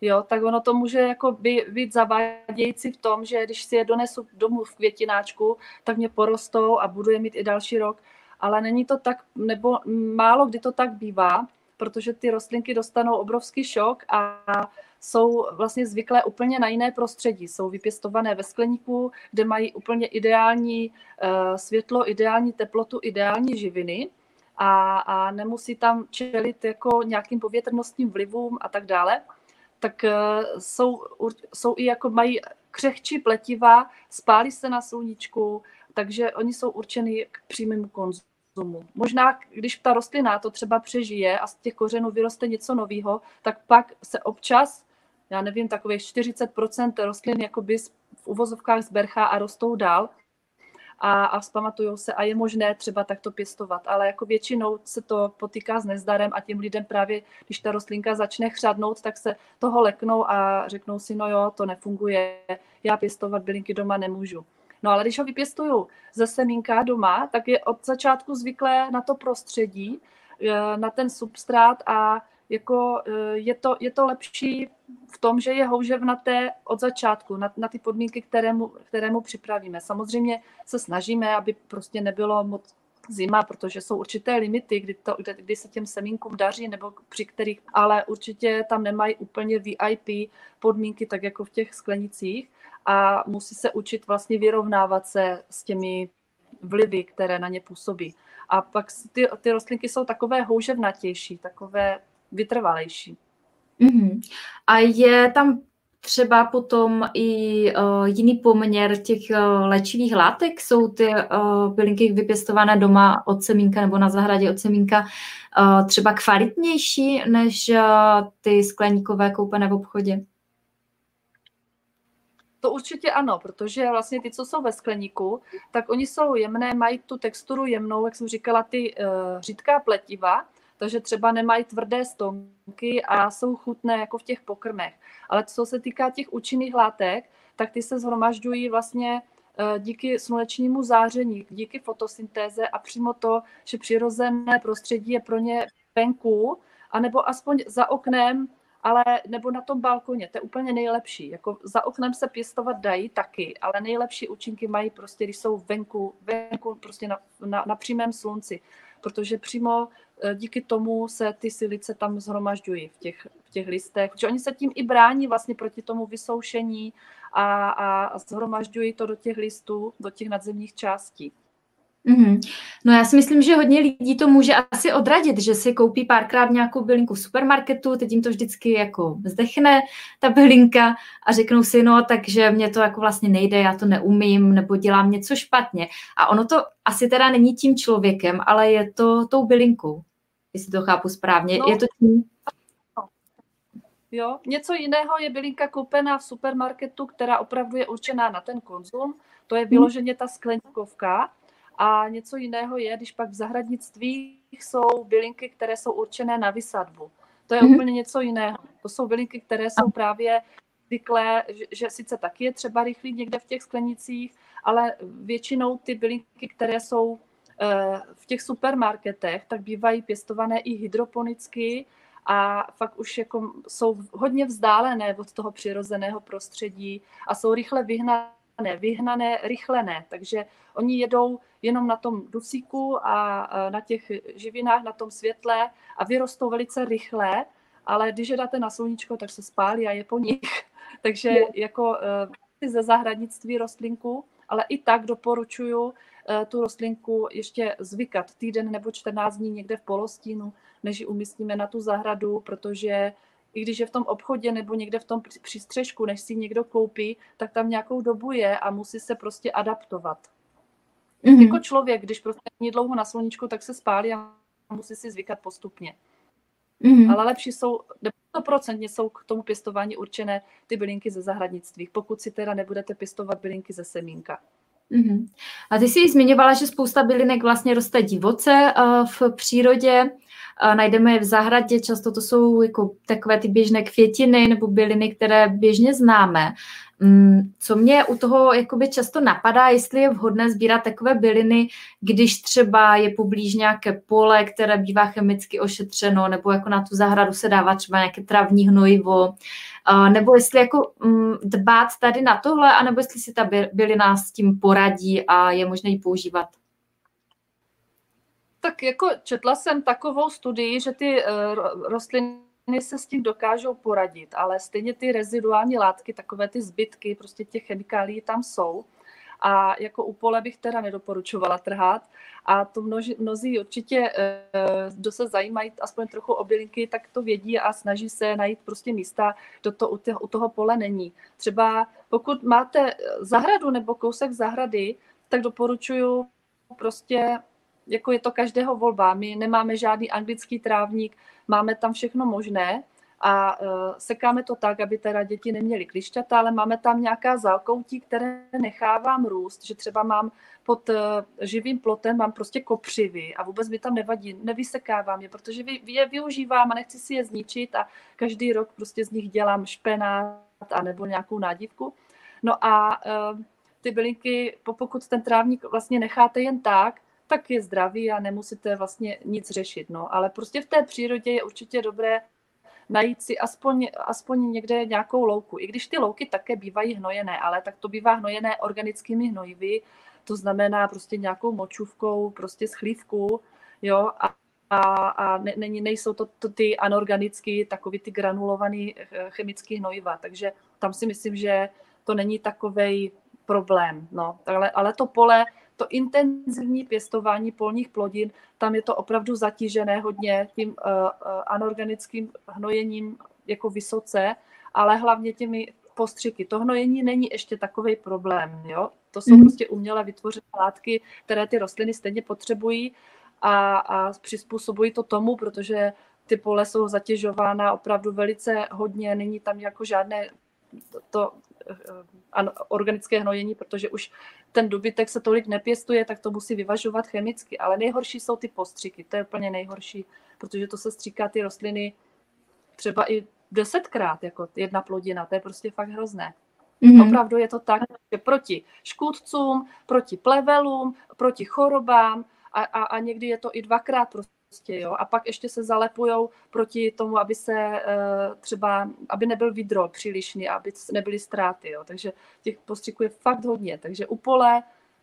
jo, tak ono to může jako by, být zavádějící v tom, že když si je donesu domů v květináčku, tak mě porostou a budu je mít i další rok. Ale není to tak, nebo málo kdy to tak bývá, protože ty rostlinky dostanou obrovský šok a jsou vlastně zvyklé úplně na jiné prostředí. Jsou vypěstované ve skleníku, kde mají úplně ideální uh, světlo, ideální teplotu, ideální živiny a, a nemusí tam čelit jako nějakým povětrnostním vlivům a tak dále tak eh, jsou, jsou i jako mají křehčí pletiva, spálí se na sluníčku, takže oni jsou určeny k přímému konzumu. Možná, když ta rostlina to třeba přežije a z těch kořenů vyroste něco nového, tak pak se občas, já nevím, takových 40% rostlin jakoby v uvozovkách zberchá a rostou dál, a, a vzpamatují se a je možné třeba takto pěstovat. Ale jako většinou se to potýká s nezdarem a těm lidem právě, když ta rostlinka začne chřadnout, tak se toho leknou a řeknou si, no jo, to nefunguje, já pěstovat bylinky doma nemůžu. No ale když ho vypěstuju ze semínka doma, tak je od začátku zvyklé na to prostředí, eh, na ten substrát a jako eh, je to, je to lepší v tom, že je houževnaté od začátku na, na ty podmínky, kterému, kterému připravíme. Samozřejmě se snažíme, aby prostě nebylo moc zima, protože jsou určité limity, kdy, to, kdy, kdy se těm semínkům daří, nebo při kterých, ale určitě tam nemají úplně VIP podmínky, tak jako v těch sklenicích a musí se učit vlastně vyrovnávat se s těmi vlivy, které na ně působí. A pak ty, ty rostlinky jsou takové houževnatější, takové vytrvalejší. Mm-hmm. A je tam třeba potom i uh, jiný poměr těch uh, léčivých látek? Jsou ty uh, bylinky vypěstované doma od semínka nebo na zahradě od semínka uh, třeba kvalitnější než uh, ty skleníkové koupené v obchodě? To určitě ano, protože vlastně ty, co jsou ve skleníku, tak oni jsou jemné, mají tu texturu jemnou, jak jsem říkala, ty uh, řídká pletiva, takže třeba nemají tvrdé stonky a jsou chutné jako v těch pokrmech. Ale co se týká těch účinných látek, tak ty se zhromažďují vlastně eh, díky slunečnímu záření, díky fotosyntéze a přímo to, že přirozené prostředí je pro ně venku, anebo aspoň za oknem, ale nebo na tom balkoně, to je úplně nejlepší. Jako za oknem se pěstovat dají taky, ale nejlepší účinky mají prostě, když jsou venku, venku prostě na, na, na přímém slunci, protože přímo díky tomu se ty silice tam zhromažďují v těch, v těch listech, protože oni se tím i brání vlastně proti tomu vysoušení a, a zhromažďují to do těch listů, do těch nadzemních částí. Mm-hmm. No já si myslím, že hodně lidí to může asi odradit, že si koupí párkrát nějakou bylinku v supermarketu, teď jim to vždycky jako zdechne, ta bylinka a řeknou si, no takže mě to jako vlastně nejde, já to neumím, nebo dělám něco špatně. A ono to asi teda není tím člověkem, ale je to tou bylinkou jestli to chápu správně. No, je to tím? Jo, něco jiného je bylinka koupená v supermarketu, která opravdu je určená na ten konzum. To je vyloženě ta skleníkovka. A něco jiného je, když pak v zahradnictví jsou bylinky, které jsou určené na vysadbu. To je mm-hmm. úplně něco jiného. To jsou bylinky, které jsou právě zvyklé, že, že sice taky je třeba rychlý někde v těch sklenicích, ale většinou ty bylinky, které jsou v těch supermarketech, tak bývají pěstované i hydroponicky a fakt už jako jsou hodně vzdálené od toho přirozeného prostředí a jsou rychle vyhnané, vyhnané, rychle ne. Takže oni jedou jenom na tom dusíku a na těch živinách, na tom světle a vyrostou velice rychle, ale když je dáte na sluníčko, tak se spálí a je po nich. <laughs> Takže jako eh, ze zahradnictví rostlinku, ale i tak doporučuju Eh, tu rostlinku ještě zvykat týden nebo 14 dní někde v polostínu, než ji umístíme na tu zahradu, protože i když je v tom obchodě nebo někde v tom přístřežku, než si někdo koupí, tak tam nějakou dobu je a musí se prostě adaptovat. Mm-hmm. Jako člověk, když prostě není dlouho na sluníčku, tak se spálí a musí si zvykat postupně. Mm-hmm. Ale lepší jsou, 100% jsou k tomu pěstování určené ty bylinky ze zahradnictví, pokud si teda nebudete pěstovat bylinky ze semínka. Mm-hmm. A ty jsi zmiňovala, že spousta bylinek vlastně roste divoce uh, v přírodě. Najdeme je v zahradě, často to jsou jako takové ty běžné květiny nebo byliny, které běžně známe. Um, co mě u toho jakoby často napadá, jestli je vhodné sbírat takové byliny, když třeba je poblíž nějaké pole, které bývá chemicky ošetřeno, nebo jako na tu zahradu se dává třeba nějaké travní hnojivo, nebo jestli jako mm, dbát tady na tohle, anebo jestli si ta bylina s tím poradí a je možné ji používat. Tak jako četla jsem takovou studii, že ty uh, rostliny se s tím dokážou poradit, ale stejně ty reziduální látky, takové ty zbytky, prostě těch chemikálií tam jsou a jako u pole bych teda nedoporučovala trhat. A to množi, mnozí určitě, eh, kdo se zajímají aspoň trochu o bylinky, tak to vědí a snaží se najít prostě místa, do to u, toho, u toho pole není. Třeba pokud máte zahradu nebo kousek zahrady, tak doporučuju prostě, jako je to každého volba. My nemáme žádný anglický trávník, máme tam všechno možné a uh, sekáme to tak, aby teda děti neměly klišťata, ale máme tam nějaká zákoutí, které nechávám růst, že třeba mám pod uh, živým plotem mám prostě kopřivy a vůbec mi tam nevadí, nevysekávám je, protože je využívám a nechci si je zničit a každý rok prostě z nich dělám špenát a nebo nějakou nádivku. No a uh, ty bylinky, pokud ten trávník vlastně necháte jen tak, tak je zdravý a nemusíte vlastně nic řešit. No. Ale prostě v té přírodě je určitě dobré najít si aspoň, aspoň někde nějakou louku. I když ty louky také bývají hnojené, ale tak to bývá hnojené organickými hnojivy, to znamená prostě nějakou močůvkou, prostě z chlívku, jo, a, a, a ne, není, nejsou to, to ty anorganické, takový ty granulovaný eh, chemický hnojiva, takže tam si myslím, že to není takový problém, no, ale, ale to pole, to intenzivní pěstování polních plodin, tam je to opravdu zatížené hodně tím uh, uh, anorganickým hnojením jako vysoce, ale hlavně těmi postřiky. To hnojení není ještě takový problém. Jo? To jsou mm. prostě uměle vytvořené látky, které ty rostliny stejně potřebují a, a přizpůsobují to tomu, protože ty pole jsou zatěžována opravdu velice hodně, není tam jako žádné to, to organické hnojení, protože už ten dobytek se tolik nepěstuje, tak to musí vyvažovat chemicky. Ale nejhorší jsou ty postřiky, to je úplně nejhorší, protože to se stříká ty rostliny třeba i desetkrát, jako jedna plodina, to je prostě fakt hrozné. Mm-hmm. Opravdu je to tak, že proti škůdcům, proti plevelům, proti chorobám a, a, a někdy je to i dvakrát prostě, jo. A pak ještě se zalepujou proti tomu, aby se uh, třeba, aby nebyl vidrol přílišný, aby nebyly ztráty, jo. Takže těch postřiků je fakt hodně, takže u pole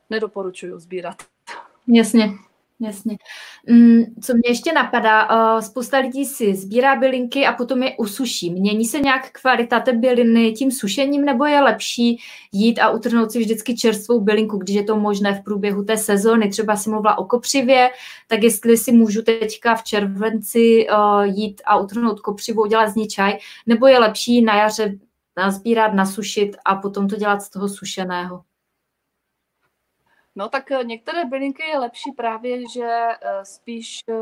nedoporučuju sbírat. Jasně. Jasně. Mm, co mě ještě napadá, uh, spousta lidí si sbírá bylinky a potom je usuší. Mění se nějak kvalita té byliny tím sušením, nebo je lepší jít a utrhnout si vždycky čerstvou bylinku, když je to možné v průběhu té sezóny? Třeba si mluvila o kopřivě, tak jestli si můžu teďka v červenci uh, jít a utrhnout kopřivu, udělat z ní čaj, nebo je lepší na jaře nazbírat, nasušit a potom to dělat z toho sušeného? No tak eh, některé bylinky je lepší právě, že eh, spíš eh,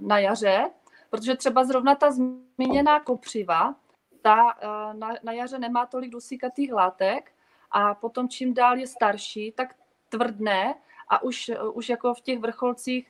na jaře, protože třeba zrovna ta zmíněná kopřiva, ta na, na jaře nemá tolik dusíkatých látek a potom čím dál je starší, tak tvrdne a už, už jako v těch vrcholcích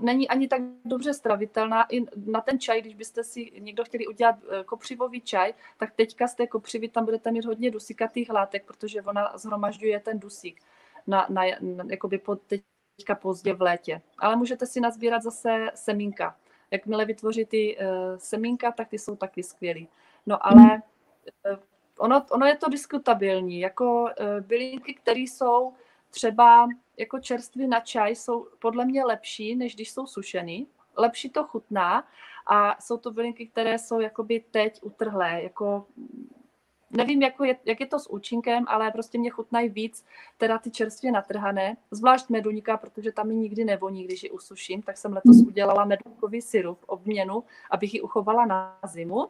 není ani tak dobře stravitelná. I na ten čaj, když byste si někdo chtěli udělat kopřivový čaj, tak teďka z té kopřivy tam budete mít hodně dusíkatých látek, protože ona zhromažďuje ten dusík na, na, na jakoby po, teďka pozdě v létě. Ale můžete si nazbírat zase semínka. Jakmile vytvoří ty uh, semínka, tak ty jsou taky skvělý. No ale uh, ono, ono je to diskutabilní. Jako uh, bylinky, které jsou třeba jako čerstvý na čaj, jsou podle mě lepší, než když jsou sušený. Lepší to chutná a jsou to bylinky, které jsou jakoby teď utrhlé, jako nevím, jako je, jak je to s účinkem, ale prostě mě chutnají víc teda ty čerstvě natrhané, zvlášť meduňka, protože tam mi nikdy nevoní, když ji usuším, tak jsem letos udělala meduňkový syrup obměnu, abych ji uchovala na zimu.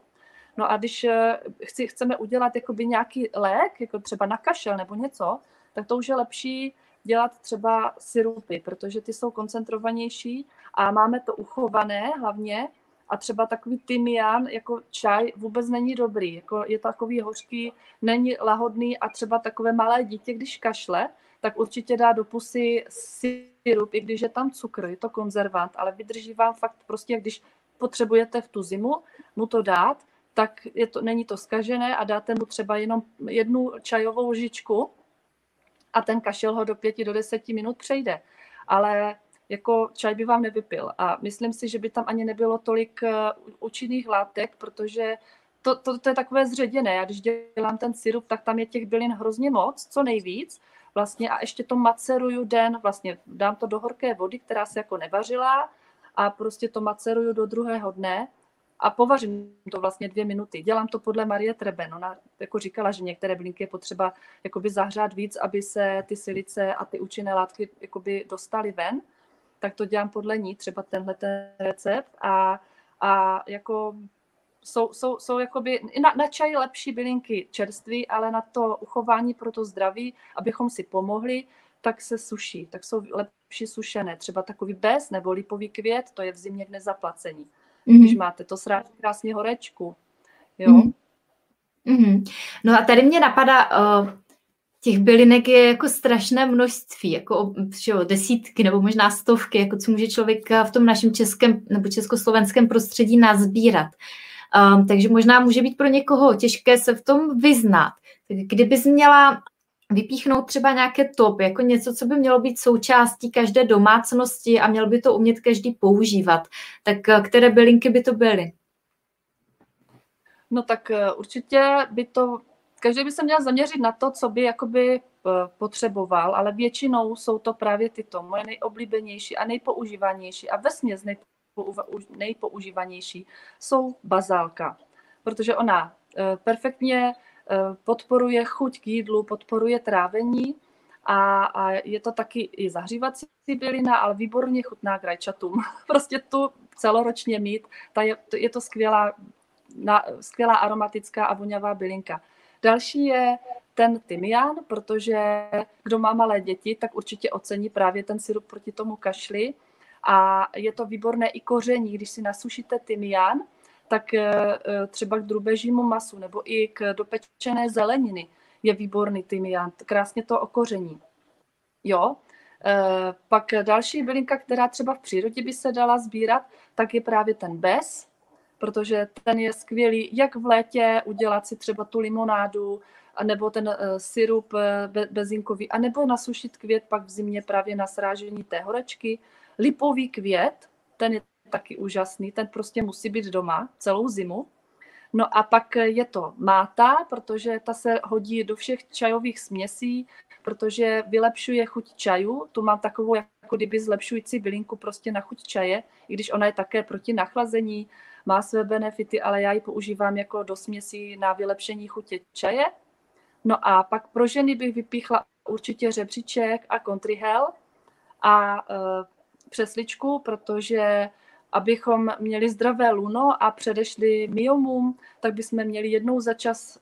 No a když eh, chci, chceme udělat jakoby nějaký lék, jako třeba na kašel nebo něco, tak to už je lepší dělat třeba syrupy, protože ty jsou koncentrovanější a máme to uchované hlavně a třeba takový tymián jako čaj vůbec není dobrý, jako je takový hořký, není lahodný a třeba takové malé dítě, když kašle, tak určitě dá do pusy syrup, i když je tam cukr, je to konzervant, ale vydrží vám fakt prostě, když potřebujete v tu zimu mu to dát, tak je to, není to skažené a dáte mu třeba jenom jednu čajovou lžičku a ten kašel ho do pěti, do deseti minut přejde. Ale jako čaj by vám nevypil. A myslím si, že by tam ani nebylo tolik eh, účinných látek, protože to, to, to je takové zředěné. Já když dělám ten syrup, tak tam je těch bylin hrozně moc, co nejvíc. Vlastně a ještě to maceruju den, vlastně dám to do horké vody, která se jako nevařila a prostě to maceruju do druhého dne a povařím to vlastně dvě minuty. Dělám to podle Marie Treben. Ona jako říkala, že některé bylinky je potřeba jakoby zahřát víc, aby se ty silice a ty účinné látky jakoby dostaly ven tak to dělám podle ní, třeba tenhle ten recept a, a jako jsou, jsou, jsou jakoby, na, na čaj lepší bylinky čerství, ale na to uchování pro to zdraví, abychom si pomohli, tak se suší, tak jsou lepší sušené. Třeba takový bez nebo lipový květ, to je v zimě k nezaplacení. Mm-hmm. Když máte to sráží krásně horečku. Jo? Mm-hmm. Mm-hmm. No a tady mě napadá, uh, těch bylinek je jako strašné množství, jako čo, desítky nebo možná stovky, jako co může člověk v tom našem českém nebo československém prostředí nazbírat. Um, takže možná může být pro někoho těžké se v tom vyznat. Kdybys měla vypíchnout třeba nějaké top, jako něco, co by mělo být součástí každé domácnosti a měl by to umět každý používat, tak eh, které bylinky by to byly? No tak eh, určitě by to, každý by se měl zaměřit na to, co by jakoby eh, potřeboval, ale většinou jsou to právě tyto moje nejoblíbenější a nejpoužívanější a vesměs nejpoužívanější jsou bazálka, protože ona perfektně podporuje chuť k jídlu, podporuje trávení a, a je to taky i zahřívací bylina, ale výborně chutná k rajčatům. <laughs> prostě tu celoročně mít, ta je, je to skvělá, na, skvělá aromatická a voňavá bylinka. Další je ten tymián, protože kdo má malé děti, tak určitě ocení právě ten syrup proti tomu kašli. A je to výborné i koření, když si nasušíte tymián, tak eh, třeba k drubežímu masu nebo i k dopečené zeleniny je výborný tymián, krásně to okoření. Jo, eh, pak další bylinka, která třeba v přírodě by se dala sbírat, tak je právě ten bez, protože ten je skvělý, jak v létě udělat si třeba tu limonádu, nebo ten syrup bezinkový, anebo nasušit květ pak v zimě právě na srážení té horečky. Lipový květ, ten je taky úžasný, ten prostě musí být doma celou zimu. No a pak je to máta, protože ta se hodí do všech čajových směsí, protože vylepšuje chuť čaju. Tu mám takovou jako kdyby zlepšující bylinku prostě na chuť čaje, i když ona je také proti nachlazení, má své benefity, ale já ji používám jako do směsí na vylepšení chutě čaje. No a pak pro ženy bych vypíchla určitě řebříček a kontrihel a e, přesličku, protože abychom měli zdravé luno a předešli myomům, tak bychom měli jednou za čas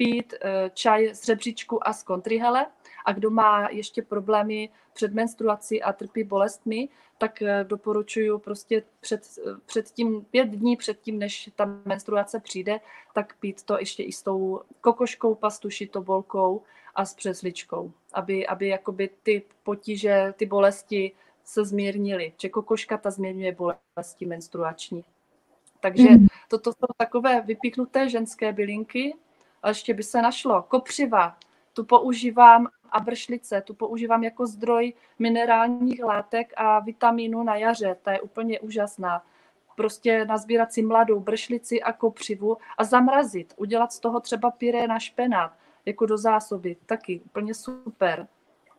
pít eh, čaj z řebříčku a z kontrihele. A kdo má ještě problémy před menstruací a trpí bolestmi, tak eh, doporučuji prostě před, eh, před tím, pět dní před tím, než ta menstruace přijde, tak pít to ještě i s tou kokoškou, pastuši, tobolkou a s přesličkou, aby, aby jakoby ty potíže, ty bolesti se zmírnily. Že kokoška ta změňuje bolesti menstruační. Takže mm. toto jsou takové vypíchnuté ženské bylinky. A ještě by se našlo kopřiva, tu používám a bršlice, tu používám jako zdroj minerálních látek a vitamínu na jaře, ta je úplně úžasná. Prostě nazbírat si mladou bršlici a kopřivu a zamrazit, udělat z toho třeba pyré na špenát, jako do zásoby, taky úplně super.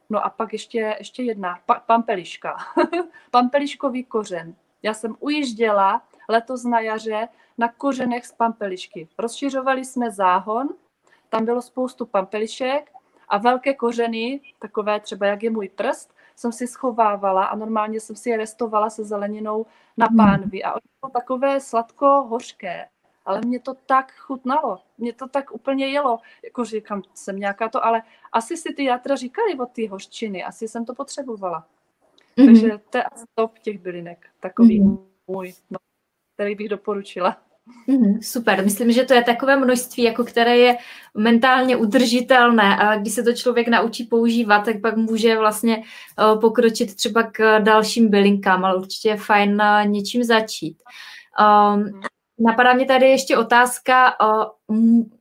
No a pak ještě, ještě jedna, pa, pampeliška. <laughs> Pampeliškový kořen. Já jsem ujížděla letos na jaře na kořenech z pampelišky. Rozšiřovali jsme záhon, tam bylo spoustu pampelišek a velké kořeny, takové třeba jak je můj prst, jsem si schovávala a normálně jsem si je restovala se zeleninou na hmm. pánvi. A oni jsou takové sladko-hořké ale mě to tak chutnalo, mě to tak úplně jelo, jako říkám, jsem nějaká to, ale asi si ty játra říkali od té hořčiny, asi jsem to potřebovala. Mm-hmm. Takže to je top těch bylinek, takový mm-hmm. můj, no, který bych doporučila. Mm, super, myslím, že to je takové množství, jako které je mentálně udržitelné a když se to člověk naučí používat, tak pak může vlastně uh, pokročit třeba k dalším bylinkám, ale určitě je fajn něčím začít. Um, Napadá mě tady ještě otázka,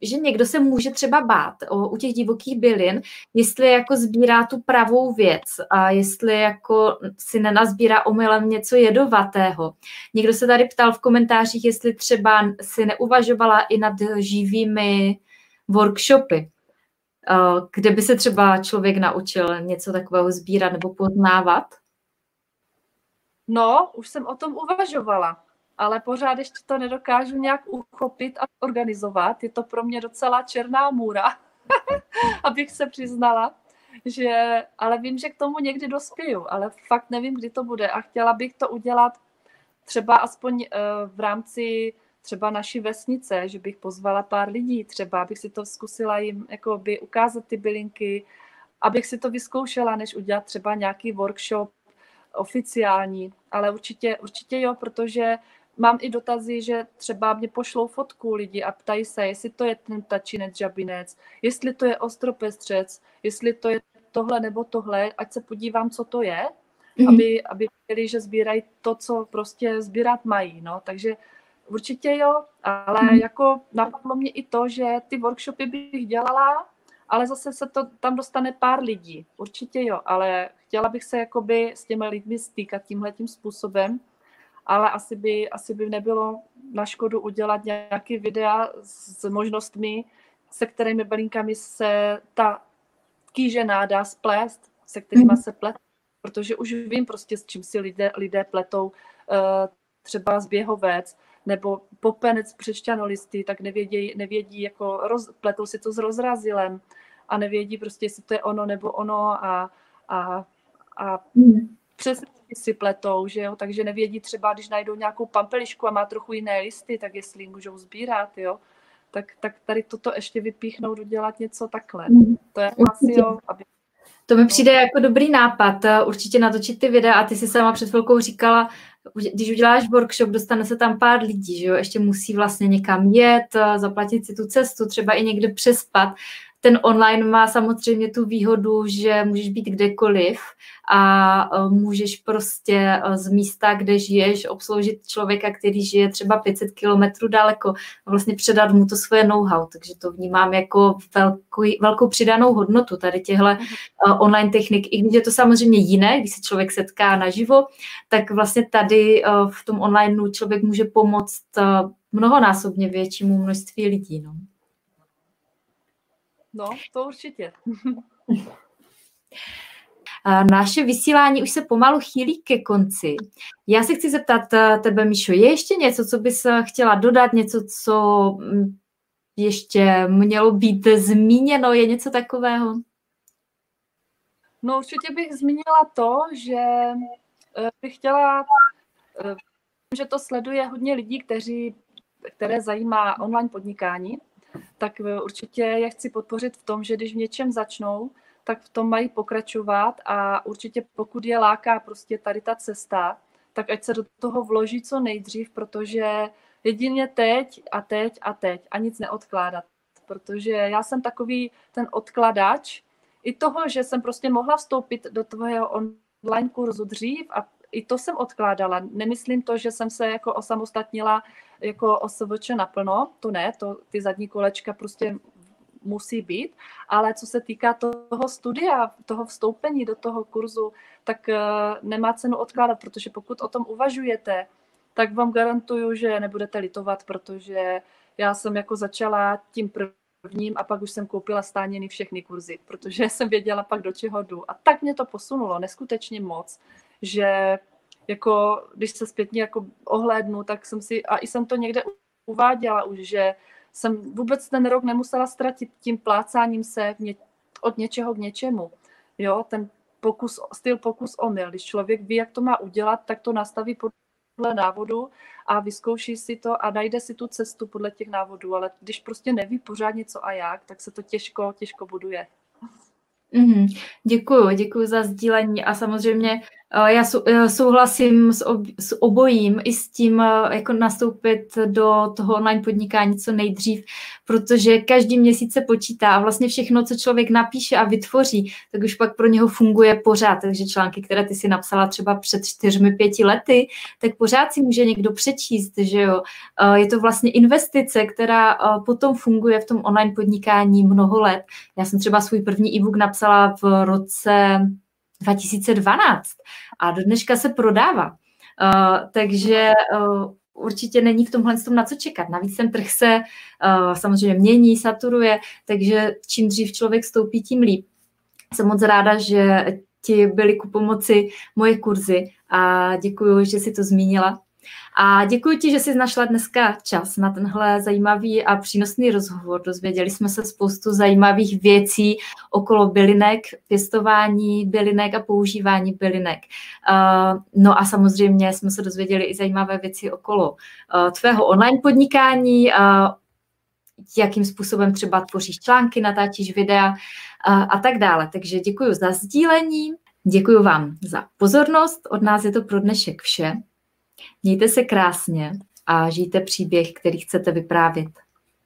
že někdo se může třeba bát u těch divokých bylin, jestli jako sbírá tu pravou věc a jestli jako si nenazbírá omylem něco jedovatého. Někdo se tady ptal v komentářích, jestli třeba si neuvažovala i nad živými workshopy, kde by se třeba člověk naučil něco takového sbírat nebo poznávat. No, už jsem o tom uvažovala ale pořád ještě to nedokážu nějak uchopit a organizovat. Je to pro mě docela černá můra, <laughs> abych se přiznala. Že, ale vím, že k tomu někdy dospěju, ale fakt nevím, kdy to bude a chtěla bych to udělat třeba aspoň uh, v rámci třeba naší vesnice, že bych pozvala pár lidí, třeba abych si to zkusila jim jako by ukázat ty bylinky abych si to vyzkoušela, než udělat třeba nějaký workshop oficiální, ale určitě, určitě jo, protože mám i dotazy, že třeba mě pošlou fotku lidi a ptají se, jestli to je ten tačinec, žabinec, jestli to je ostropestřec, jestli to je tohle nebo tohle, ať se podívám, co to je, mm-hmm. aby, aby věděli, že sbírají to, co prostě sbírat mají, no, takže určitě jo, ale mm-hmm. jako napadlo mě i to, že ty workshopy bych dělala, ale zase se to tam dostane pár lidí, určitě jo, ale chtěla bych se jakoby s těmi lidmi stýkat tímhle tím způsobem, ale asi by, asi by nebylo na škodu udělat nějaký videa s možnostmi, se kterými bylinkami se ta kýžená dá splést, se kterými mm. se plete, protože už vím prostě, s čím si lidé, lidé pletou, uh, třeba zběhovec, nebo popenec přešťanolisty, tak nevědí, nevědí jako roz, pletou si to s rozrazilem a nevědí prostě, jestli to je ono nebo ono a, a, a mm. Přesně si pletou, že jo, takže nevědí třeba, když najdou nějakou pampelišku a má trochu jiné listy, tak jestli můžou sbírat, jo, tak, tak tady toto ještě vypíchnout, udělat něco takhle. Mm. To je asi, jo, aby to mi přijde jako dobrý nápad, eh, určitě natočit ty videa. A ty si sama před chvilkou říkala, když uděláš workshop, dostane se tam pár lidí, že jo, ještě musí vlastně někam jet, eh, zaplatit si tu cestu, třeba i někde přespat ten online má samozřejmě tu výhodu, že můžeš být kdekoliv a e, můžeš prostě e, z místa, kde žiješ, obsloužit člověka, který žije třeba 500 kilometrů daleko a vlastně předat mu to svoje know-how. Takže to vnímám jako velkou, velkou přidanou hodnotu tady těchto e, online technik. I když je to samozřejmě jiné, když se člověk setká naživo, tak vlastně tady v tom online člověk může pomoct mnohonásobně většímu množství lidí. No. No, to určitě. <laughs> Naše vysílání už se pomalu chýlí ke konci. Já se chci zeptat eh, tebe, Míšo, je ještě něco, co bys eh, chtěla dodat, něco, co mm, ještě mělo být zmíněno, je něco takového? No určitě bych zmínila to, že eh, bych chtěla, že to sleduje hodně lidí, kteří, které zajímá online podnikání, tak eh, určitě je chci podpořit v tom, že když v něčem začnou, tak v tom mají pokračovat a určitě pokud je láká prostě tady ta cesta, tak ať se do toho vloží co nejdřív, protože jedině teď a teď a teď a nic neodkládat. Protože já jsem takový ten odkladač i toho, že jsem prostě mohla vstoupit do tvého online kurzu dřív a i to jsem odkládala. Nemyslím to, že jsem se jako osamostatnila jako OSVČ naplno, to ne, to ty zadní kolečka prostě musí být, ale co se týká toho studia, toho vstoupení do toho kurzu, tak uh, nemá cenu odkládat, protože pokud o tom uvažujete, tak vám garantuju, že nebudete litovat, protože já jsem jako začala tím prvním a pak už jsem koupila stáněny všechny kurzy, protože <laughs> jsem věděla pak do čeho jdu. A tak mě to posunulo neskutečně moc, že jako, když se zpětně jako ohlédnu, tak jsem si, a i jsem to někde uváděla už, že jsem vůbec ten rok nemusela ztratit tím plácáním se ně, od něčeho k něčemu. Jo, ten pokus, styl pokus omyl. Když člověk ví, jak to má udělat, tak to nastaví podle návodu a vyzkouší si to a najde si tu cestu podle těch návodů. Ale když prostě neví pořádně co a jak, tak se to těžko, těžko buduje. Mm-hmm. Děkuju, děkuji za sdílení a samozřejmě já eh, souhlasím s, ob, s obojím i s tím, eh, jako nastoupit do toho online podnikání co nejdřív, protože každý měsíc se počítá a vlastně všechno, co člověk napíše a vytvoří, tak už pak pro něho funguje pořád. Takže články, které ty si napsala třeba před čtyřmi, pěti lety, tak pořád si může někdo přečíst, že jo. Je to vlastně investice, která potom funguje v tom online podnikání mnoho let. Já jsem třeba svůj první e-book napsala v roce 2012 a do dneška se prodává. Uh, takže uh, určitě není v tomhle tom na co čekat. Navíc ten trh se uh, samozřejmě mění, saturuje, takže čím dřív člověk stoupí, tím líp. Jsem moc ráda, že ti byly ku pomoci moje kurzy a děkuji, že si to zmínila. A děkuji ti, že jsi našla dneska čas na tenhle zajímavý a přínosný rozhovor. Dozvěděli jsme se spoustu zajímavých věcí okolo bylinek, pěstování bylinek a používání bylinek. No a samozřejmě jsme se dozvěděli i zajímavé věci okolo tvého online podnikání, jakým způsobem třeba tvoříš články, natáčíš videa a, tak dále. Takže děkuji za sdílení, děkuji vám za pozornost. Od nás je to pro dnešek vše. Mějte se krásně a žijte příběh, který chcete vyprávět.